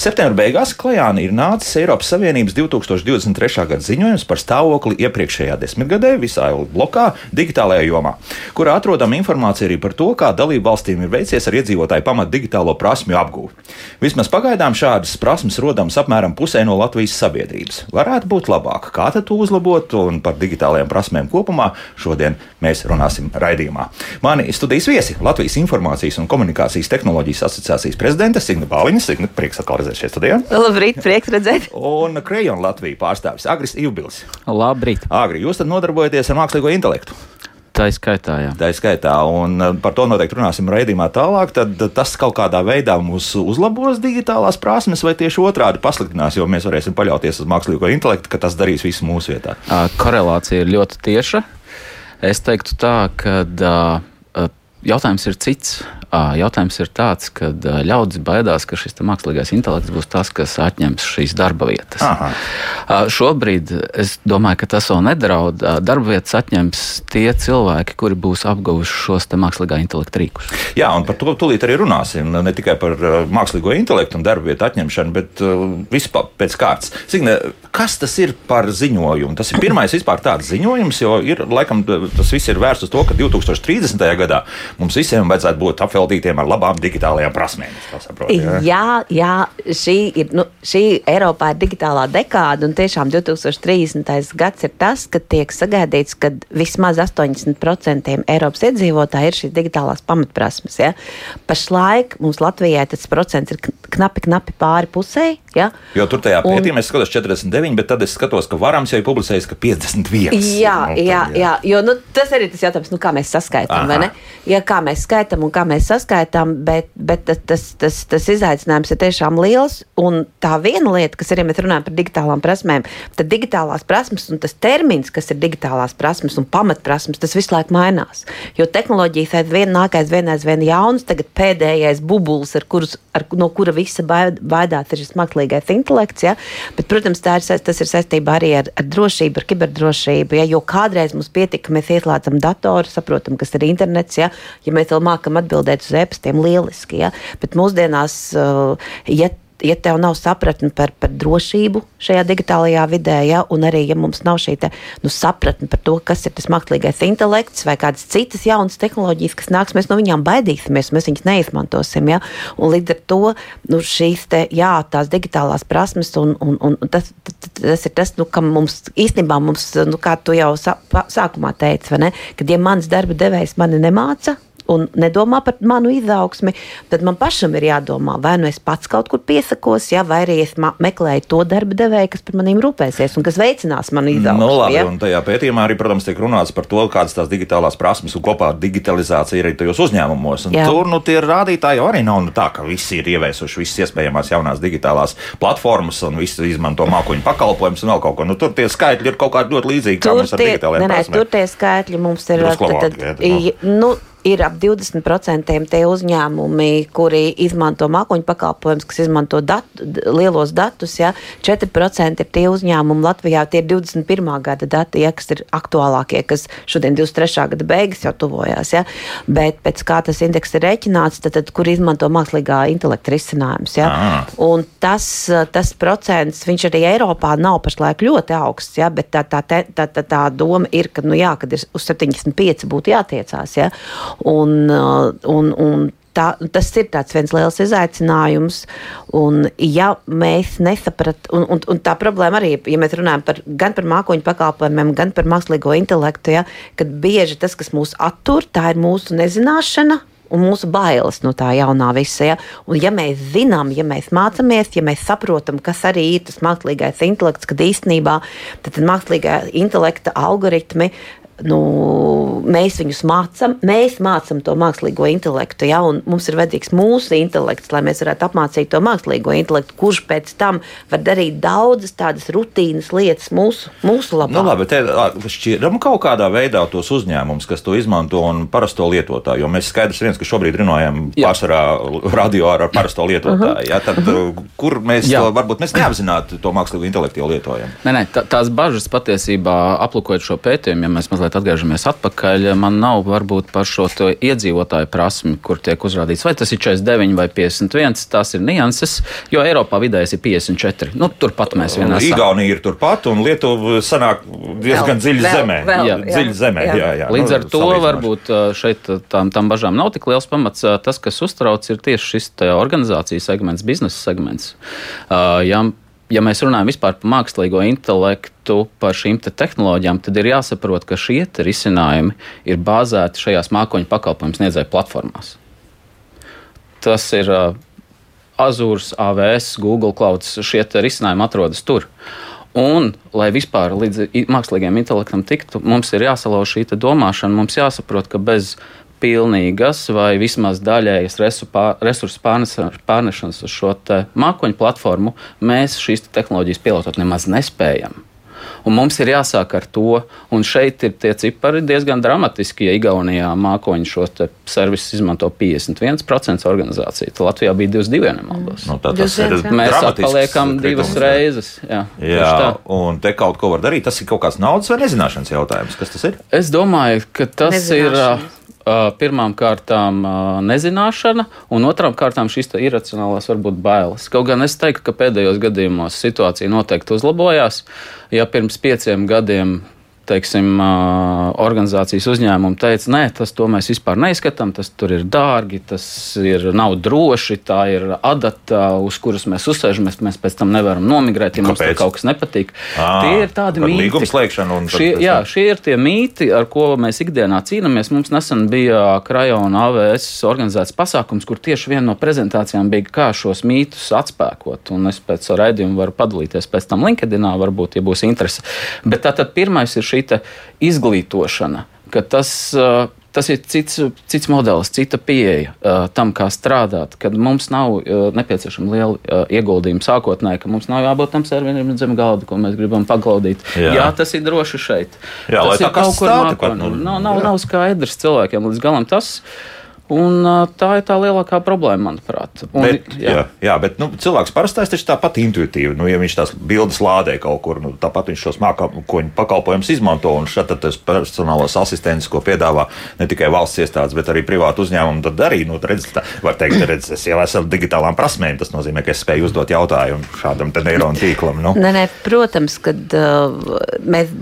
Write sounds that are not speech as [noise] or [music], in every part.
Septembra beigās klajā ir nācis Eiropas Savienības 2023. gada ziņojums par stāvokli iepriekšējā desmitgadē visā blokā digitālajā jomā, kurā atrodama informācija arī par to, kā dalību valstīm ir veicies ar iedzīvotāju pamatu digitālo prasmju apgūvi. Vismaz pagaidām šādas prasmes rodams apmēram pusē no Latvijas sabiedrības. Varētu būt labāk, kā to uzlabot, un par digitālajām prasmēm kopumā šodien mēs runāsim raidījumā. Mani studijas viesi Latvijas Informācijas un komunikācijas tehnoloģijas asociācijas prezidents studijā Signa Bāliņa. Signa, prieks atkal redzēt šeit studijā. Labrīt, prieks redzēt. Un Krejona Latvijas pārstāvis Agris Ivbils. Labrīt. Agri, jūs tad nodarbojaties ar mākslīgo intelektu. Tā ir skaitā, jā. Tā ir skaitā, un uh, par to noteikti runāsim raidījumā tālāk. Tad tas kaut kādā veidā mūs uzlabos digitālās prasmes, vai tieši otrādi pasliktinās, jo mēs varēsim paļauties uz mākslīgo intelektu, ka tas darīs visu mūsu vietā. Korelācija ir ļoti tieša. Es teiktu tā, ka jautājums ir cits. Jautājums ir tāds, ka ļaudis baidās, ka šis mākslīgais intelekts būs tas, kas atņems šīs darba vietas. Aha. Šobrīd es domāju, ka tas vēl nedraud. Darba vietas atņems tie cilvēki, kuri būs apguvuši šos mākslīgā intelekta rīkus. Jā, un par to tūlīt arī runāsim. Ne tikai par mākslīgo intelektu un darba vietu atņemšanu, bet vispār pēc kārtas. Signe, kas tas ir par ziņojumu? Tas ir pirmais vispār tāds ziņojums, jo ir, laikam, tas viss ir vērsts uz to, ka 2030. gadā mums visiem vajadzētu būt apvēlētiem apveltītiem ar labām digitālajām prasmēm. Saprotu, ja? Jā, jā šī, ir, nu, šī Eiropā ir digitālā dekāda, un tiešām 2030. gads ir tas, kad tiek sagaidīts, ka vismaz 80% Eiropas iedzīvotāji ir šīs digitālās pamatprasmes. Ja? Pašlaik mums Latvijai tas procents ir knapi, knapi pāri pusē. Ja? Jo tur tajā pētījumā un... es skatos 49, bet tad es skatos, ka varams jau ir publicējis, ka 51. Jā, nu, jā, jā. jā, jo nu, tas arī ir tas jautājums, nu, kā mēs saskaitām, vai ne? Ja, kā mēs skaitām un kā mēs saskaitām, bet, bet tas, tas, tas, tas izaicinājums ir tiešām liels. Un tā viena lieta, kas arī mēs runājam par digitālām prasmēm, tad digitālās prasmes un tas termins, kas ir digitālās prasmes un pamatprasmes, tas visu laiku mainās. Jo tehnoloģijas aizvien nāk aizvien aizvien jaunas, tagad pēdējais bubulis, ar kurus, ar, no kura visa baidās ir šis mākslīgais intelekts. Ja? Bet, protams, ir, tas ir saistībā arī ar, ar drošību, ar kiberdrošību. Ja? Jo kādreiz mums pietika, ka mēs ieslēdzam datoru, saprotam, kas ir internets. Ja, ja mēs vēl mākam atbildēt uz e-pastiem, lieliski. Ja? Bet mūsdienās, uh, ja ja tev nav sapratne par, par drošību šajā digitālajā vidē, ja, un arī ja mums nav šī te, nu, sapratne par to, kas ir tas mākslīgais intelekts vai kādas citas jaunas tehnoloģijas, kas nāks, mēs no viņām baidīsimies, mēs viņas neizmantosim. Ja, un līdz ar to nu, šīs te, jā, tās digitālās prasmes, un, un, un tas, tas ir tas, nu, kam mums īstenībā, mums, nu, kā tu jau sā, sākumā teici, kad ja mans darba devējs mani nemāca, un nedomā par manu izaugsmi, tad man pašam ir jādomā, vai nu es pats kaut kur piesakos, ja, vai arī es meklēju to darba devēju, kas par maniem rūpēsies un kas veicinās manu. Nu, labi, ja? un tajā pētījumā arī, protams, tiek runāts par to, kādas tās digitālās prasmes un kopā ar digitalizāciju ir arī tajos uzņēmumos. Tur nu, tie rādītāji arī nav nu, tā, ka visi ir ieviesuši visas iespējamās jaunās digitālās platformas un visi izmanto mākoņu pakalpojumus un vēl kaut ko. Nu, tur tie skaitļi ir kaut kādi ļoti līdzīgi, kā mums ar digitālajiem. Nē, nē, tur tie skaitļi mums ir. Tad, tad, nu, ir ap 20% tie uzņēmumi, kuri izmanto mākoņu pakalpojumus, kas izmanto datu, lielos datus. Ja? 4% ir tie uzņēmumi Latvijā, tie ir 21. gada dati, ja, kas ir aktuālākie, kas šodien 23. gada beigas jau tuvojās. Ja? Bet pēc kā tas indeks ir rēķināts, tad, tad kur izmanto mākslīgā intelekta risinājumus. Ja? Ah. Un tas, tas procents, viņš arī Eiropā nav pašlaik ļoti augsts, ja? bet tā, tā, tā, tā, tā doma ir, ka, nu, jā, kad ir uz 75 būtu jātiecās. Ja? Un, uh, un, un tā, tas ir viens liels izaicinājums. Un, ja mēs nesapratam, un, un, un tā problēma arī, ja mēs runājam par, gan par mākoņu pakalpojumiem, gan par mākslīgo intelektu, ja, kad bieži tas, kas mūs attur, tā ir mūsu nezināšana. Un mūsu bailes no tā jaunā visa. Ja? Un, ja mēs zinām, ja mēs mācāmies, ja mēs saprotam, kas arī ir tas mākslīgais intelekts, tad īstenībā tad mākslīgā intelekta algoritmi nu, mēs viņus mācām, mēs mācām to mākslīgo intelektu, ja, un mums ir vajadzīgs mūsu intelekts, lai mēs varētu apmācīt to mākslīgo intelektu, kurš pēc tam var darīt daudzas tādas rutīnas lietas mūsu, mūsu labā. Nu, labi, te šķiram kaut kādā veidā tos uzņēmumus, kas to izmanto un parasto lietotāju, jo mēs skaidrs viens, ka šobrīd runājam pārsvarā radio ar parasto lietotāju, ja, tad uh kur mēs Jā. to, varbūt mēs neapzināti to mākslīgo intelektu jau lietojam? Nē, nē, tā, tās bažas patiesībā aplūkojot šo pētījumu, ja mēs mazliet mazliet atgriežamies atpakaļ. Man nav varbūt par šo iedzīvotāju prasmi, kur tiek uzrādīts, vai tas ir 49 vai 51. Tās ir nianses, jo Eiropā vidējais ir 54. Nu, turpat mēs vienā. Igaunija ir turpat, un Lietuva sanāk diezgan dziļi zemē. vēl, jā, jā, dziļi zemē jā. jā, jā. Līdz Nu, ar to salīdzinoši. varbūt šeit tam, tam bažām nav tik liels pamats. Tas, kas uztrauc, ir tieši šis organizācijas segments, biznesa segments. Uh, Ja, ja mēs runājam vispār par mākslīgo intelektu, par šīm te tehnoloģijām, tad ir jāsaprot, ka šie risinājumi ir bāzēti šajās mākoņu pakalpojumu sniedzēju platformās. Tas ir uh, Azure, AWS, Google Cloud. Šie risinājumi atrodas tur. Un, lai vispār līdz mākslīgajam intelektam tiktu, mums ir jāsalauž šī domāšana. Mums jāsaprot, ka bez pilnīgas vai vismaz daļējas resursu pārnešanas uz šo te mākoņu platformu mēs šīs te tehnoloģijas pielietot nemaz nespējam. Un mums ir jāsāk ar to, un šeit ir tie cipari diezgan dramatiski. Ja Igaunijā mākoņu šo servisu izmanto 51% organizācija, tad Latvijā bija 22, ja nemaldos. Nu, tā, tas ir. Mēs atpaliekam divas reizes. Jā, Jā, un te kaut ko var darīt. Tas ir kaut kāds naudas vai nezināšanas jautājums. Kas tas ir? Es domāju, ka tas ir uh, pirmām kārtām nezināšana, un otrām kārtām šīs te iracionālās varbūt bailes. Kaut gan es teiktu, ka pēdējos gadījumos situācija noteikti uzlabojās. Ja pirms pieciem gadiem teiksim, organizācijas uzņēmumi teica, nē, tas to mēs vispār neizskatām, tas tur ir dārgi, tas ir, nav droši, tā ir adata, uz kuras mēs uzsēžamies, mēs pēc tam nevaram nomigrēt, ja mums tur Kāpēc? kaut kas nepatīk. Ā, Tie ir tādi mīti. līgumu slēgšanu un Šie, jā, šie ir tie mīti, ar ko mēs ikdienā cīnāmies. Mums nesen bija Krajona AVS organizēts pasākums, kur tieši viena no prezentācijām bija, kā šos mītus atspēkot. Un es pēc raidījuma varu padalīties pēc tam LinkedInā, varbūt, ja būs interese. Bet tātad pirmais ir šī te izglītošana, ka tas. uh, Tas ir cits, cits modelis, cita pieeja uh, tam, kā strādāt. Kad mums nav uh, nepieciešama liela uh, ieguldījuma sākotnēji, ka mums nav jābūt tam serverim zem galda, ko mēs gribam paglaudīt. Jā. Jā, tas ir droši šeit. Jā, tas ir kaut kur mākonī. nu, nav, nav, jā. nav skaidrs cilvēkiem līdz galam tas. Un, tā ir tā lielākā problēma, manuprāt. Un, Bet, jā. Jā, jā, bet nu, cilvēks parastais taču tāpat intuitīvi. Nu, ja viņš tās bildes lādē kaut kur, nu, tāpat viņš šos mākoņu pakalpojumus izmanto. Un šeit tas personālais asistents, ko piedāvā ne tikai valsts iestādes, bet arī privāti uzņēmumi, tad arī, nu, redz, tā, var teikt, redz, es jau esmu digitālām prasmēm. Tas nozīmē, ka es spēju uzdot jautājumu šādam neironu tīklam. Nu. Nē, nē, protams, ka uh, mēs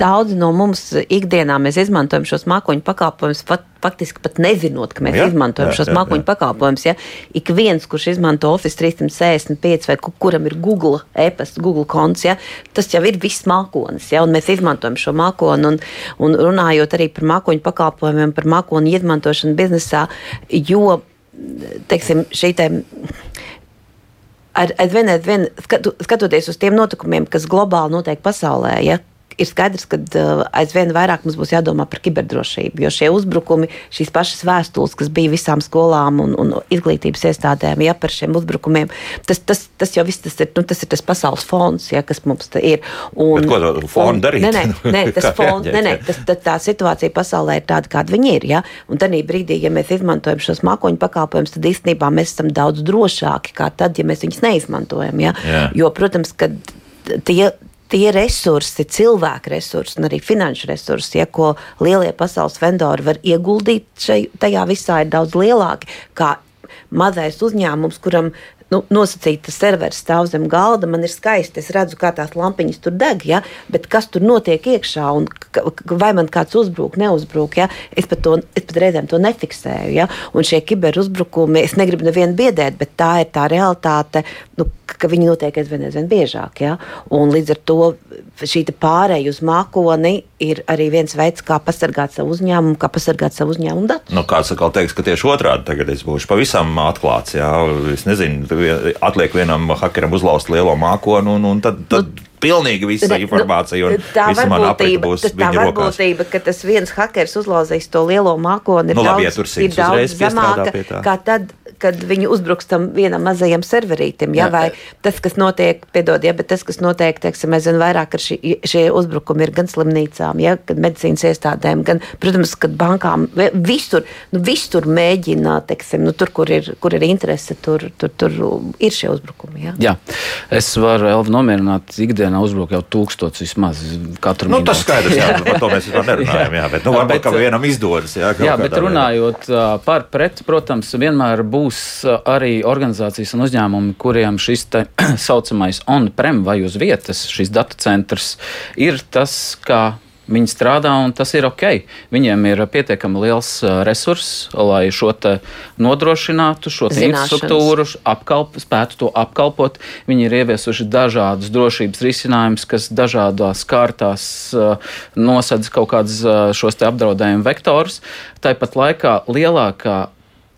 daudzi no mums ikdienā mēs izmantojam šos mākoņu pakalpojumus. Fat, faktiski pat nezinot, ka mēs Jā, ja? izmantojam jā, šos jā, mākoņu jā. pakalpojumus. Ja? Ik viens, kurš izmanto Office 365 vai ku- kuram ir Google e-pasta, Google konts, ja? tas jau ir viss mākonis. Ja? Mēs izmantojam šo mākoni un, un runājot arī par mākoņu pakalpojumiem, par mākoņu izmantošanu biznesā, jo teiksim, šī te ar, aizvien, aizvien skatu, skatoties uz tiem notikumiem, kas globāli notiek pasaulē, ja, ir skaidrs, ka uh, aizvien vairāk mums būs jādomā par kiberdrošību. Jo šie uzbrukumi, šīs pašas vēstules, kas bija visām skolām un, un izglītības iestādēm, ja par šiem uzbrukumiem, tas, tas, tas jau viss tas ir, nu, tas ir tas pasaules fons, ja, kas mums ir. Un, Bet ko to fonu darīt? Nē, nē, nē, [laughs] tas fons, nē, nē, tas, tā, tā situācija pasaulē ir tāda, kāda viņi ir. Ja? Un tad brīdī, ja mēs izmantojam šos mākoņu pakalpojumus, tad īstenībā mēs esam daudz drošāki nekā tad, ja mēs viņus neizmantojam. Ja? Jā. Jo, protams, ka tie. Tie resursi, cilvēku resursi un arī finanšu resursi, ja, ko lielie pasaules vendori var ieguldīt šai, tajā visā, ir daudz lielāki mazais uzņēmums, kuram nu, nosacīta serveris stāv zem galda. Man ir skaisti, es redzu, kā tās lampiņas tur deg, ja? bet kas tur notiek iekšā un vai man kāds uzbrūk, neuzbrūk. Ja? Es, pat to, es pat reizēm to nefiksēju. Ja? Un šie kiberuzbrukumi, es negribu nevienu biedēt, bet tā ir tā realitāte, nu, ka viņi notiek aizvien, aizvien biežāk. Ja? Un līdz ar to šī pārēja uz mākoni ir arī viens veids, kā pasargāt savu uzņēmumu, kā pasargāt savu uzņēmumu datus. Nu, kāds atkal teiks, ka tieši otrādi tagad es būšu pavisam atklāts. Jā, es nezinu, atliek vienam hakeram uzlauzt lielo mākoni, un, un tad, tad nu, pilnīgi visa Ne, informācija un tā visa mana varbūtība, būs tā viņa rokās. varbūtība, ka tas viens hakers uzlauzīs to lielo mākoni, ir Nu, labi, ja daudz, tur ir daudz zemāka. tā. Kā tad, kad viņi uzbruks tam vienam mazajam serverītim. Ja? Jā. Vai tas, kas notiek, piedod, ja, bet tas, kas notiek, teiksim, es zinu vairāk, ka šī, šie uzbrukumi ir gan slimnīcām, ja, gan medicīnas iestādēm, gan, protams, kad bankām vi- visur, nu, visur mēģina, teiksim, nu, tur, kur ir, kur ir interese, tur, tur, tur ir šie uzbrukumi. Ja? Jā, es varu Elvu nomierināt. Ikdienā uzbruk jau tūkstotis vismaz katru Nu, minūti. tas skaidrs, jā, [laughs] par to mēs vispār nerunājam. Jā, bet, nu, varbūt, Bet, ka vienam izdodas. Jā, Jā, bet kādā runājot par pret, protams, vienmēr būs ā, arī organizācijas un uzņēmumi, kuriem šis tā [clears throat] saucamais on-prem vai uz vietas, šis datu centrs ir tas, kā viņi strādā, un tas ir ok. Viņiem ir pietiekami liels ā, resurss, lai šo nodrošinātu, šo infrastruktūru, apkalp, spētu to apkalpot. Viņi ir ieviesuši dažādus drošības risinājumus, kas dažādās kārtās uh, nosedz kaut kādus uh, šos apdraudējumu vektorus. Tāpat laikā lielākā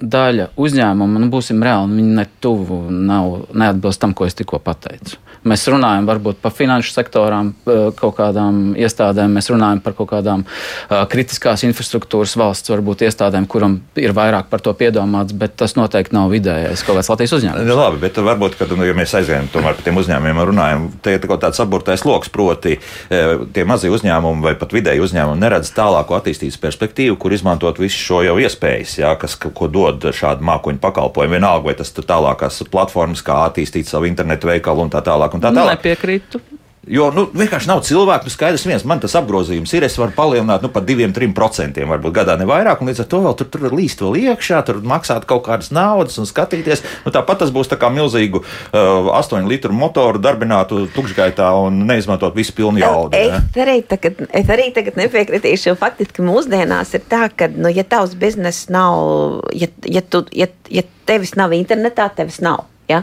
daļa uzņēmumu, nu, būsim reāli, viņi ne tuvu nav, neatbilst tam, ko es tikko pateicu. Mēs runājam varbūt par finanšu sektorām, eh, kaut kādām iestādēm, mēs runājam par kaut kādām uh, kritiskās infrastruktūras valsts, varbūt iestādēm, kuram ir vairāk par to piedomāts, bet tas noteikti nav vidējais kaut kāds Latvijas uzņēmums. Nu, labi, bet varbūt, kad nu, ja mēs aizējām tomēr par tiem uzņēmumiem un runājam, te ir kaut tāds saburtais lokus, proti, eh, tie mazie uzņēmumi vai pat vidēji uzņēmumi neredz tālāko attīstības perspektīvu, kur izmantot visu šo jau iespējas, jā, kas ko- dod šādu mākoņu pakalpojumu. Vienalga, vai tas tur tālākās platformas, kā attīstīt savu internetu veikalu un tā tālāk. Un tā tālāk. Nepiekrītu. Jo nu, vienkārši nav cilvēku. Nu, skaidrs, viens man tas apgrozījums ir. Es varu palielināt nu, par 2-3%, varbūt gadā ne vairāk. Un līdz ar to vēl tur, tur līst vēl iekšā, tur maksāt kaut kādas naudas un skatīties. Nu, tāpat tas būs tā kā milzīgu uh, 8 litru motoru darbinātu tukšgaitā un neizmantot visu pilnu jaudu. ne? Es arī, tagad, es arī tagad nepiekritīšu, jo faktiski mūsdienās ir tā, ka, nu, ja tavs bizness nav, ja, ja, tu, ja, ja tevis nav internetā, tevis nav. Ja?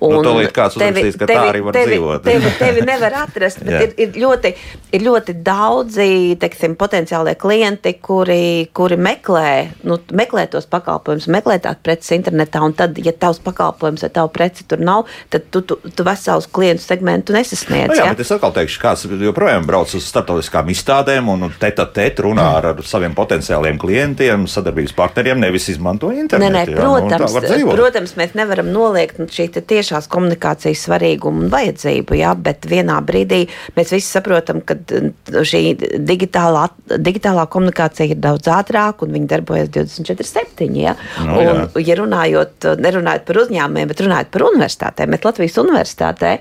Nu, tūlīt kāds uzrakstīs, ka tā arī var tevi, dzīvot. Tevi, tevi nevar atrast, bet Jā. ir, ir, ļoti, ir ļoti daudzi teiksim, potenciālie klienti, kuri, kuri meklē, nu, meklē tos pakalpojumus, meklē tās preces internetā. Un tad, ja tavs pakalpojums vai tava prece tur nav, tad tu, tu, tu veselus klientu segmentu nesasniedz. Nu, jā, ja? bet es atkal teikšu, kāds joprojām brauc uz starptautiskām izstādēm un teta tēt runā ar, ar saviem potenciāliem klientiem, sadarbības partneriem, nevis izmanto Nē, internetu. nē, jā, nu, tā protams, var dzīvot. protams, mēs nevaram noliegt nu, šī tiešās komunikācijas svarīgumu un vajadzību, jā, bet vienā brīdī mēs visi saprotam, ka šī digitālā, digitālā komunikācija ir daudz ātrāka un viņa darbojas 24-7. Jā. Nu, un, ja runājot, nerunājot par uzņēmumiem, bet runājot par universitātēm, bet Latvijas universitātē.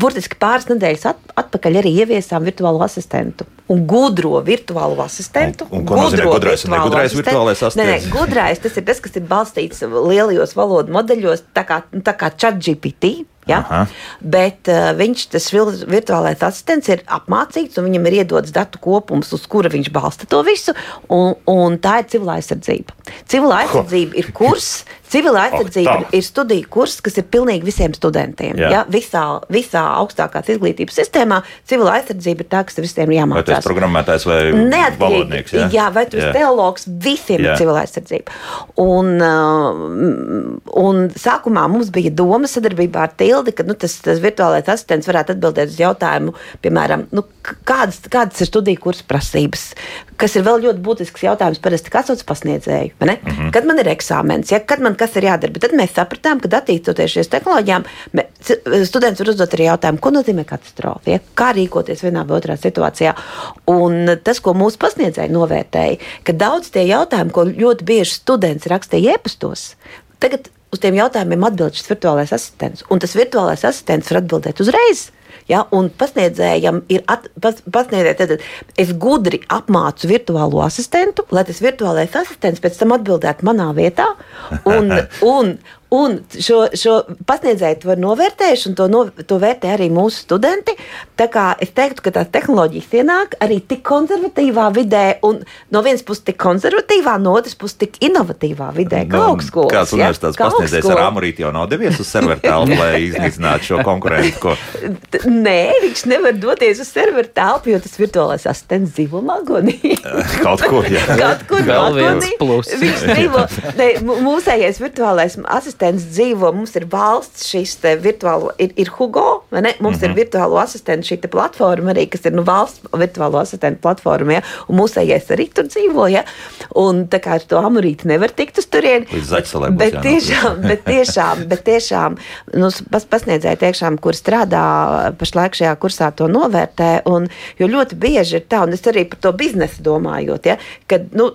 Burtiski pāris nedēļas at, atpakaļ arī ieviesām virtuālo asistentu. Un gudro virtuālo asistentu. Un- un ko nozīmē gudrais un negudrais virtuālais Nē, nē, asistents? gudrais tas ir tas, kas ir balstīts lielajos valodu modeļos, tā kā, tā kā ChatGPT. Ja? Aha. Bet uh, viņš, tas virtuālais asistents, ir apmācīts un viņam ir iedots datu kopums, uz kura viņš balsta to visu. Un, un tā ir civila aizsardzība. Civila aizsardzība ir kurs. Civila aizsardzība tā. ir, studiju kurs, kas ir pilnīgi visiem studentiem. Jā. Ja? Visā, visā augstākās izglītības sistēmā civila aizsardzība ir tā, kas visiem ir Vai tas jāmācās. ir programmētājs vai valodnieks? Neatkarīgi. Jā, vai tu esi teologs, visiem Jā. ir civila aizsardzība. Un, uh, un sākumā mums bija doma sadarbībā ar Tildi, ka nu, tas, tas virtuālais asistents varētu atbildēt uz jautājumu, piemēram, nu, kādas, kādas ir studiju kursu prasības. Kas ir vēl ļoti būtisks jautājums, parasti kas sauc pasniedzēju. Mm. -hmm. Kad man ir eksāmens, ja, kad man kas ir jādara, bet tad mēs sapratām, ka attīstoties šīs tehnoloģijām, mē- students var uzdot arī jautājumu, ko nozīmē katastrofa, ja, kā rīkoties vienā vai otrā situācijā. Un tas, ko mūsu pasniedzēji novērtēja, ka daudz tie jautājumi, ko ļoti bieži students rakstīja iepas, tagad uz tiem jautājumiem atbild šis virtuālais asistents. Un tas virtuālais asistents var atbildēt uzreiz. Ja, un pasniedzējam ir at, pas, pasniedzēja, tad es gudri apmācu virtuālo asistentu, lai tas virtuālais asistents pēc tam atbildētu manā vietā. Un, [laughs] un, un šo, šo pasniedzēju to novērtējuši, un to, no, to vērtē arī mūsu studenti. Tā kā es teiktu, ka tās tehnoloģijas ienāk arī tik konservatīvā vidē, un no vienas puses tik konservatīvā, no otras puses tik inovatīvā vidē, kā. Nu, Kāds ja, universitātes kā pasniedzējs ar augstskola. amorīti jau nav devies uz serveru telpu, lai [laughs] iznīcinātu šo konkurentu. Ko... Nē, viņš nevar doties uz serveru telpu, jo tas virtuālais asistents dzīvo magonī. [laughs] Kaut kur, jā. Kaut kur Vēl magonī. Viņš [laughs] dzīvo. Ne, mūsējais virtuālais asistents dzīvo. Mums ir valsts šis te virtuālo, ir, ir Hugo vai ne? Mums mm -hmm. ir virtuālo asistentu šī platforma arī, kas ir nu, valsts virtuālo asistentu platforma, ja? un mūsējais arī tur dzīvo, ja? un tā kā ar to amorīti nevar tikt uz turieni. Līdz zaļsalē būs Bet jānāk. tiešām, bet tiešām, bet tiešām nu, pas, pasniedzēji tiešām, kur strādā pašlaik šajā kursā, to novērtē, un, jo ļoti bieži ir tā, un es arī par to biznesu domājot, ja? kad, nu,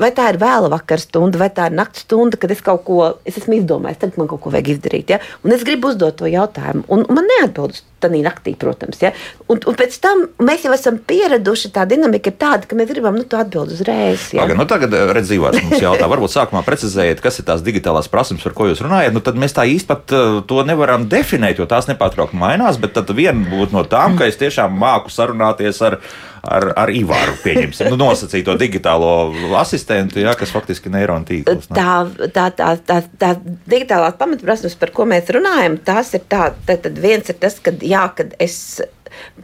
vai tā ir vēla vakar stunda, vai tā ir nakts stunda, kad es kaut ko, es esmu izdomājis, tagad man kaut ko vajag izdarīt, ja? un es gribu uzdot to jautājumu, un, man neatbild uz tādā naktī, protams, ja? un, un pēc tam mēs jau esam pieraduši, tā dinamika ir tāda, ka mēs gribam, nu, to atbild uzreiz. Ja? Pagaid, nu tagad redz, Ivars mums jautā, varbūt sākumā precizējiet, kas ir tās digitālās prasības, par ko jūs runājat. Nu, tad mēs tā īsti pat uh, to nevaram definēt, jo tās nepārtraukti mainās. Bet viena būtu no tām, ka es tiešām māku sarunāties ar, ar, ar Ivaru, pieņemsim, nu, nosacīto digitālo asistentu, ja, kas faktiski ir neironu tīkls. nu. Tā, tā, tā, tā, tā digitālās pamatprasības, par ko mēs runājam, tās ir tādas. Tad, tad viens ir tas, ka, jā, kad es.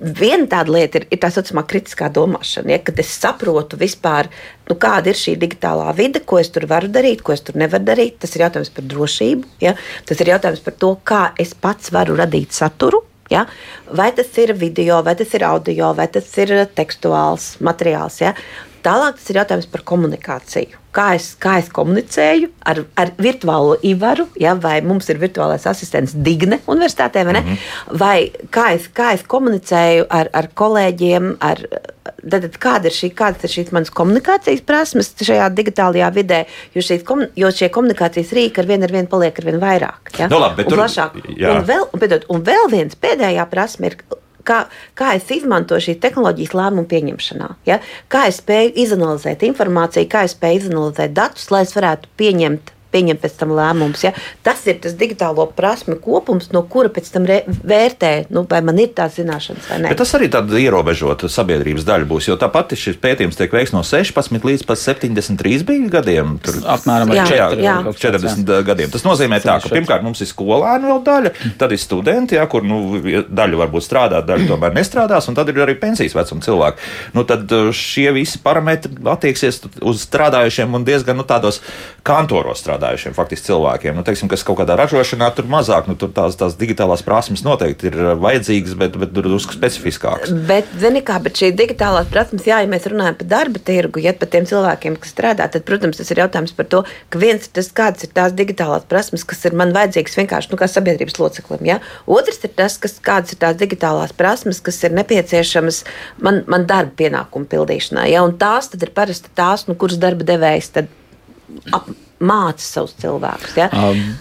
Viena tāda lieta ir, ir tā saucamā kritiskā domāšana, ja, kad es saprotu vispār, nu, kāda ir šī digitālā vide, ko es tur varu darīt, ko es tur nevaru darīt. Tas ir jautājums par drošību, ja. tas ir jautājums par to, kā es pats varu radīt saturu. Ja? Vai tas ir video, vai tas ir audio, vai tas ir tekstuāls materiāls. Ja? Tālāk tas ir jautājums par komunikāciju. Kā es, kā es komunicēju ar, ar virtuālo ivaru, ja? vai mums ir virtuālais asistents Digne universitātē, vai ne? Mm -hmm. Vai kā es, kā es komunicēju ar, ar kolēģiem, ar, tad, tad kāda ir šī, kādas ir šīs manas komunikācijas prasmes šajā digitālajā vidē, jo, šīs, jo šie komunikācijas rīki ar vienu ar vienu paliek ar vien vairāk. Ja? Nu, labi, un tur- plašāk. jā. Un vēl, un, piedod, un vēl viens pēdējā prasme ir. Kā, kā es izmantoju šīs tehnoloģijas lēmumu pieņemšanā? Ja? Kā es spēju izanalizēt informāciju, kā es spēju izanalizēt datus, lai es varētu pieņemt, pieņemt pēc tam lēmumus. Ja? Tas ir tas digitālo prasmu kopums, no kura pēc tam vērtē, nu, vai man ir tās zināšanas vai nē. Bet tas arī tāda ierobežota sabiedrības daļa būs, jo tāpat šis pētījums tiek veikts no 16 līdz pat 73 bija gadiem. Tur, Apmēram Jā, Šajā jā. 40 gadiem. Tas nozīmē, tā, ka 74. pirmkārt mums ir skolēni vēl daļa, tad ir studenti, jā, kur nu, daļa varbūt strādā, daļa tomēr nestrādās, un tad ir arī pensijas vecuma cilvēki. Nu, tad uh, šie visi parametri attieksies uz strādājušiem un diezgan nu, tādos kantoros strādājušiem faktiski cilvēkiem. Nu, teiksim, kas kaut kādā ražošanā tur mazāk, nu, tur tās, tās digitālās prasmes noteikti ir uh, vajadzīgas, bet, bet drusku specifiskākas. Bet, zini, kā, bet šī digitālās prasmes, jā, ja mēs runājam par darba tirgu, ja par tiem cilvēkiem, kas strādā, tad, protams, tas ir jautājums par to, ka viens ir tas, kādas ir tās digitālās prasmes, kas ir man vajadzīgas vienkārši nu, kā sabiedrības loceklim. Ja? Otrs ir tas, kas, kādas ir tās digitālās prasmes, kas ir nepieciešamas man, man darba pienākumu pildīšanai. Ja? Un tās tad ir parasti tās, nu, kuras darba devējs tad ap, māca savus cilvēkus. Ja?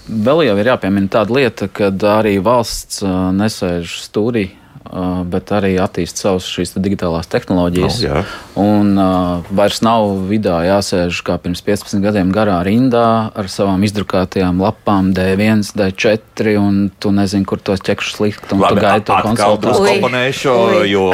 Vēl jau ir jāpiemina tāda lieta, ka arī valsts nesēž stūrī. Ā, Bet arī attīstīja savas šīs te digitālās tehnoloģijas. Nu, jā. un uh, vairs nav vidā jāsēž kā pirms 15 gadiem garā rindā ar savām izdrukātajām lapām D1, D4, un tu nezini, kur tos ķekšus likt. Un tu gaidi to konsultāciju. jo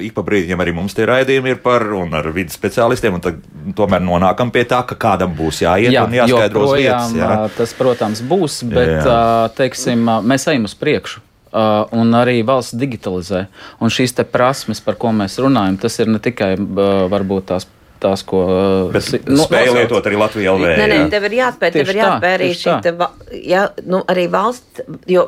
ik pa brīdim arī mums tie raidījumi ir par un ar vidas speciālistiem, un tad tomēr nonākam pie tā, ka kādam būs jāiet un jāskaidro uz vietas. joprojām, Jā. ā, Tas, protams, būs, bet Jā. teiksim, mēs ejam uz priekšu. Ā, Un arī valsts digitalizē. Un šīs prasmes, par ko mēs runājam, tas ir ne tikai ā, varbūt tās, tās ko Bet nu, spēja lietot arī Latvijā LV. Nē, nē, jā. tev ir jāspēj, tev ir jāspēj arī šī te ja, nu, arī valsts, jo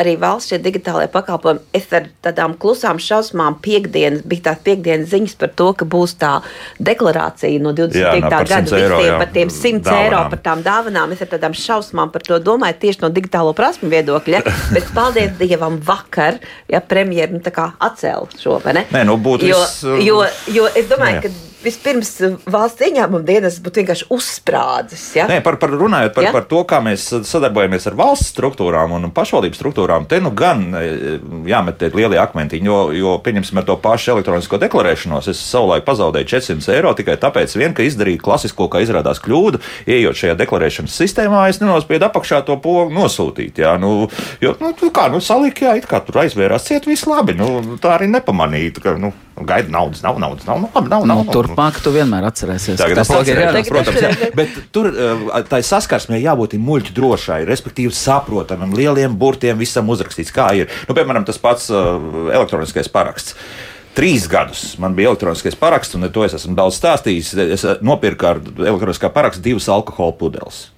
arī valsts šie digitālajie pakalpojumi. Es ar tādām klusām šausmām piekdienas, bija tās piekdienas ziņas par to, ka būs tā deklarācija no 25. Jā, no, par gada 100 eiro, visiem jā, par tiem 100 dāvanām. eiro par tām dāvanām. Es ar tādām šausmām par to domāju tieši no digitālo prasmu viedokļa. [laughs] Bet paldies Dievam vakar, ja premjeras nu, tā kā atcēla šo, vai ne? Nē, nu, būtu jo, viss, uh, jo, jo es domāju, jā. ka vispirms uh, valsts ieņēmuma dienas būtu vienkārši uzsprādzis. Ja? Nē, par, par runājot par, Ja? ja? par to, kā mēs sadarbojamies ar valsts struktūrām un pašvaldību struktūrām, te nu gan e, jāmet lielie akmentiņi, jo, jo pieņemsim ar to pašu elektronisko deklarēšanos. Es savulaik pazaudēju 400 eiro tikai tāpēc, vien, ka izdarīju klasisko, kā izrādās kļūdu, ejot šajā deklarēšanas sistēmā, es nenospiedu apakšā to pogu nosūtīt. Jā, nu, jo, nu, kā, nu, salika, jā, it kā tur aizvērās ciet, viss labi. Nu, tā arī nepamanītu, ka, nu, gaida naudas, nav naudas, nav, nu, labi, nav, Nu, nav. turpmāk tu vienmēr atcerēsies. Tagad ka tas ir jādara. protams, jā. bet tur uh, tai saskarsmē jābūt muļķi drošai, respektīvi saprotamam, lieliem burtiem, visam uzrakstīts, kā ir. Nu, piemēram, tas pats uh, elektroniskais paraksts. Trīs gadus man bija elektroniskais paraksts, un ar to es esmu daudz stāstījis. Es uh, nopirku ar elektroniskā parakstu divas alkohola pudeles.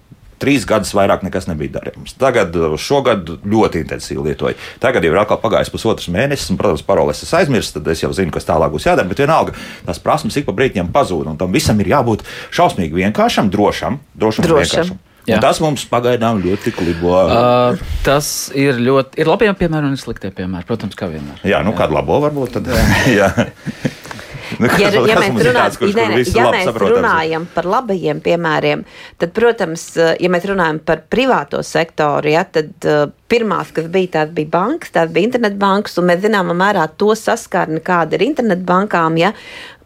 Trīs gadus vairāk nekas nebija darāms. Tagad, šogad ļoti intensīvi lietoju. Tagad jau ir atkal pagājis pusotrs mēnesis, un, protams, paroles es aizmirsu, tad es jau zinu, kas tālāk būs jādara. Bet vienalga, tās prasmes ik pa brīdim pazūd, un tam visam ir jābūt šausmīgi vienkāršam, drošam, drošam, Drošam. vienkāršam. Un tas mums pagaidām ļoti klibo. Uh, tas ir ļoti. Ir labie piemēri un ir sliktie piemēri, protams, kā vienmēr. Jā, nu kādu labo varbūt tad. jā. [laughs] Nu, Ja, kas- ja mēs, mums ir runā, tāds, kurš- nē, visi ja mēs runājam par labajiem piemēriem, tad, protams, eh, ja mēs runājam par privāto sektoru, ja, tad uh, pirmās, kas bija, tās bija bankas, tās bija internetbankas, un mēs zināmā mērā to saskarni, kāda ir internetbankām. Ja.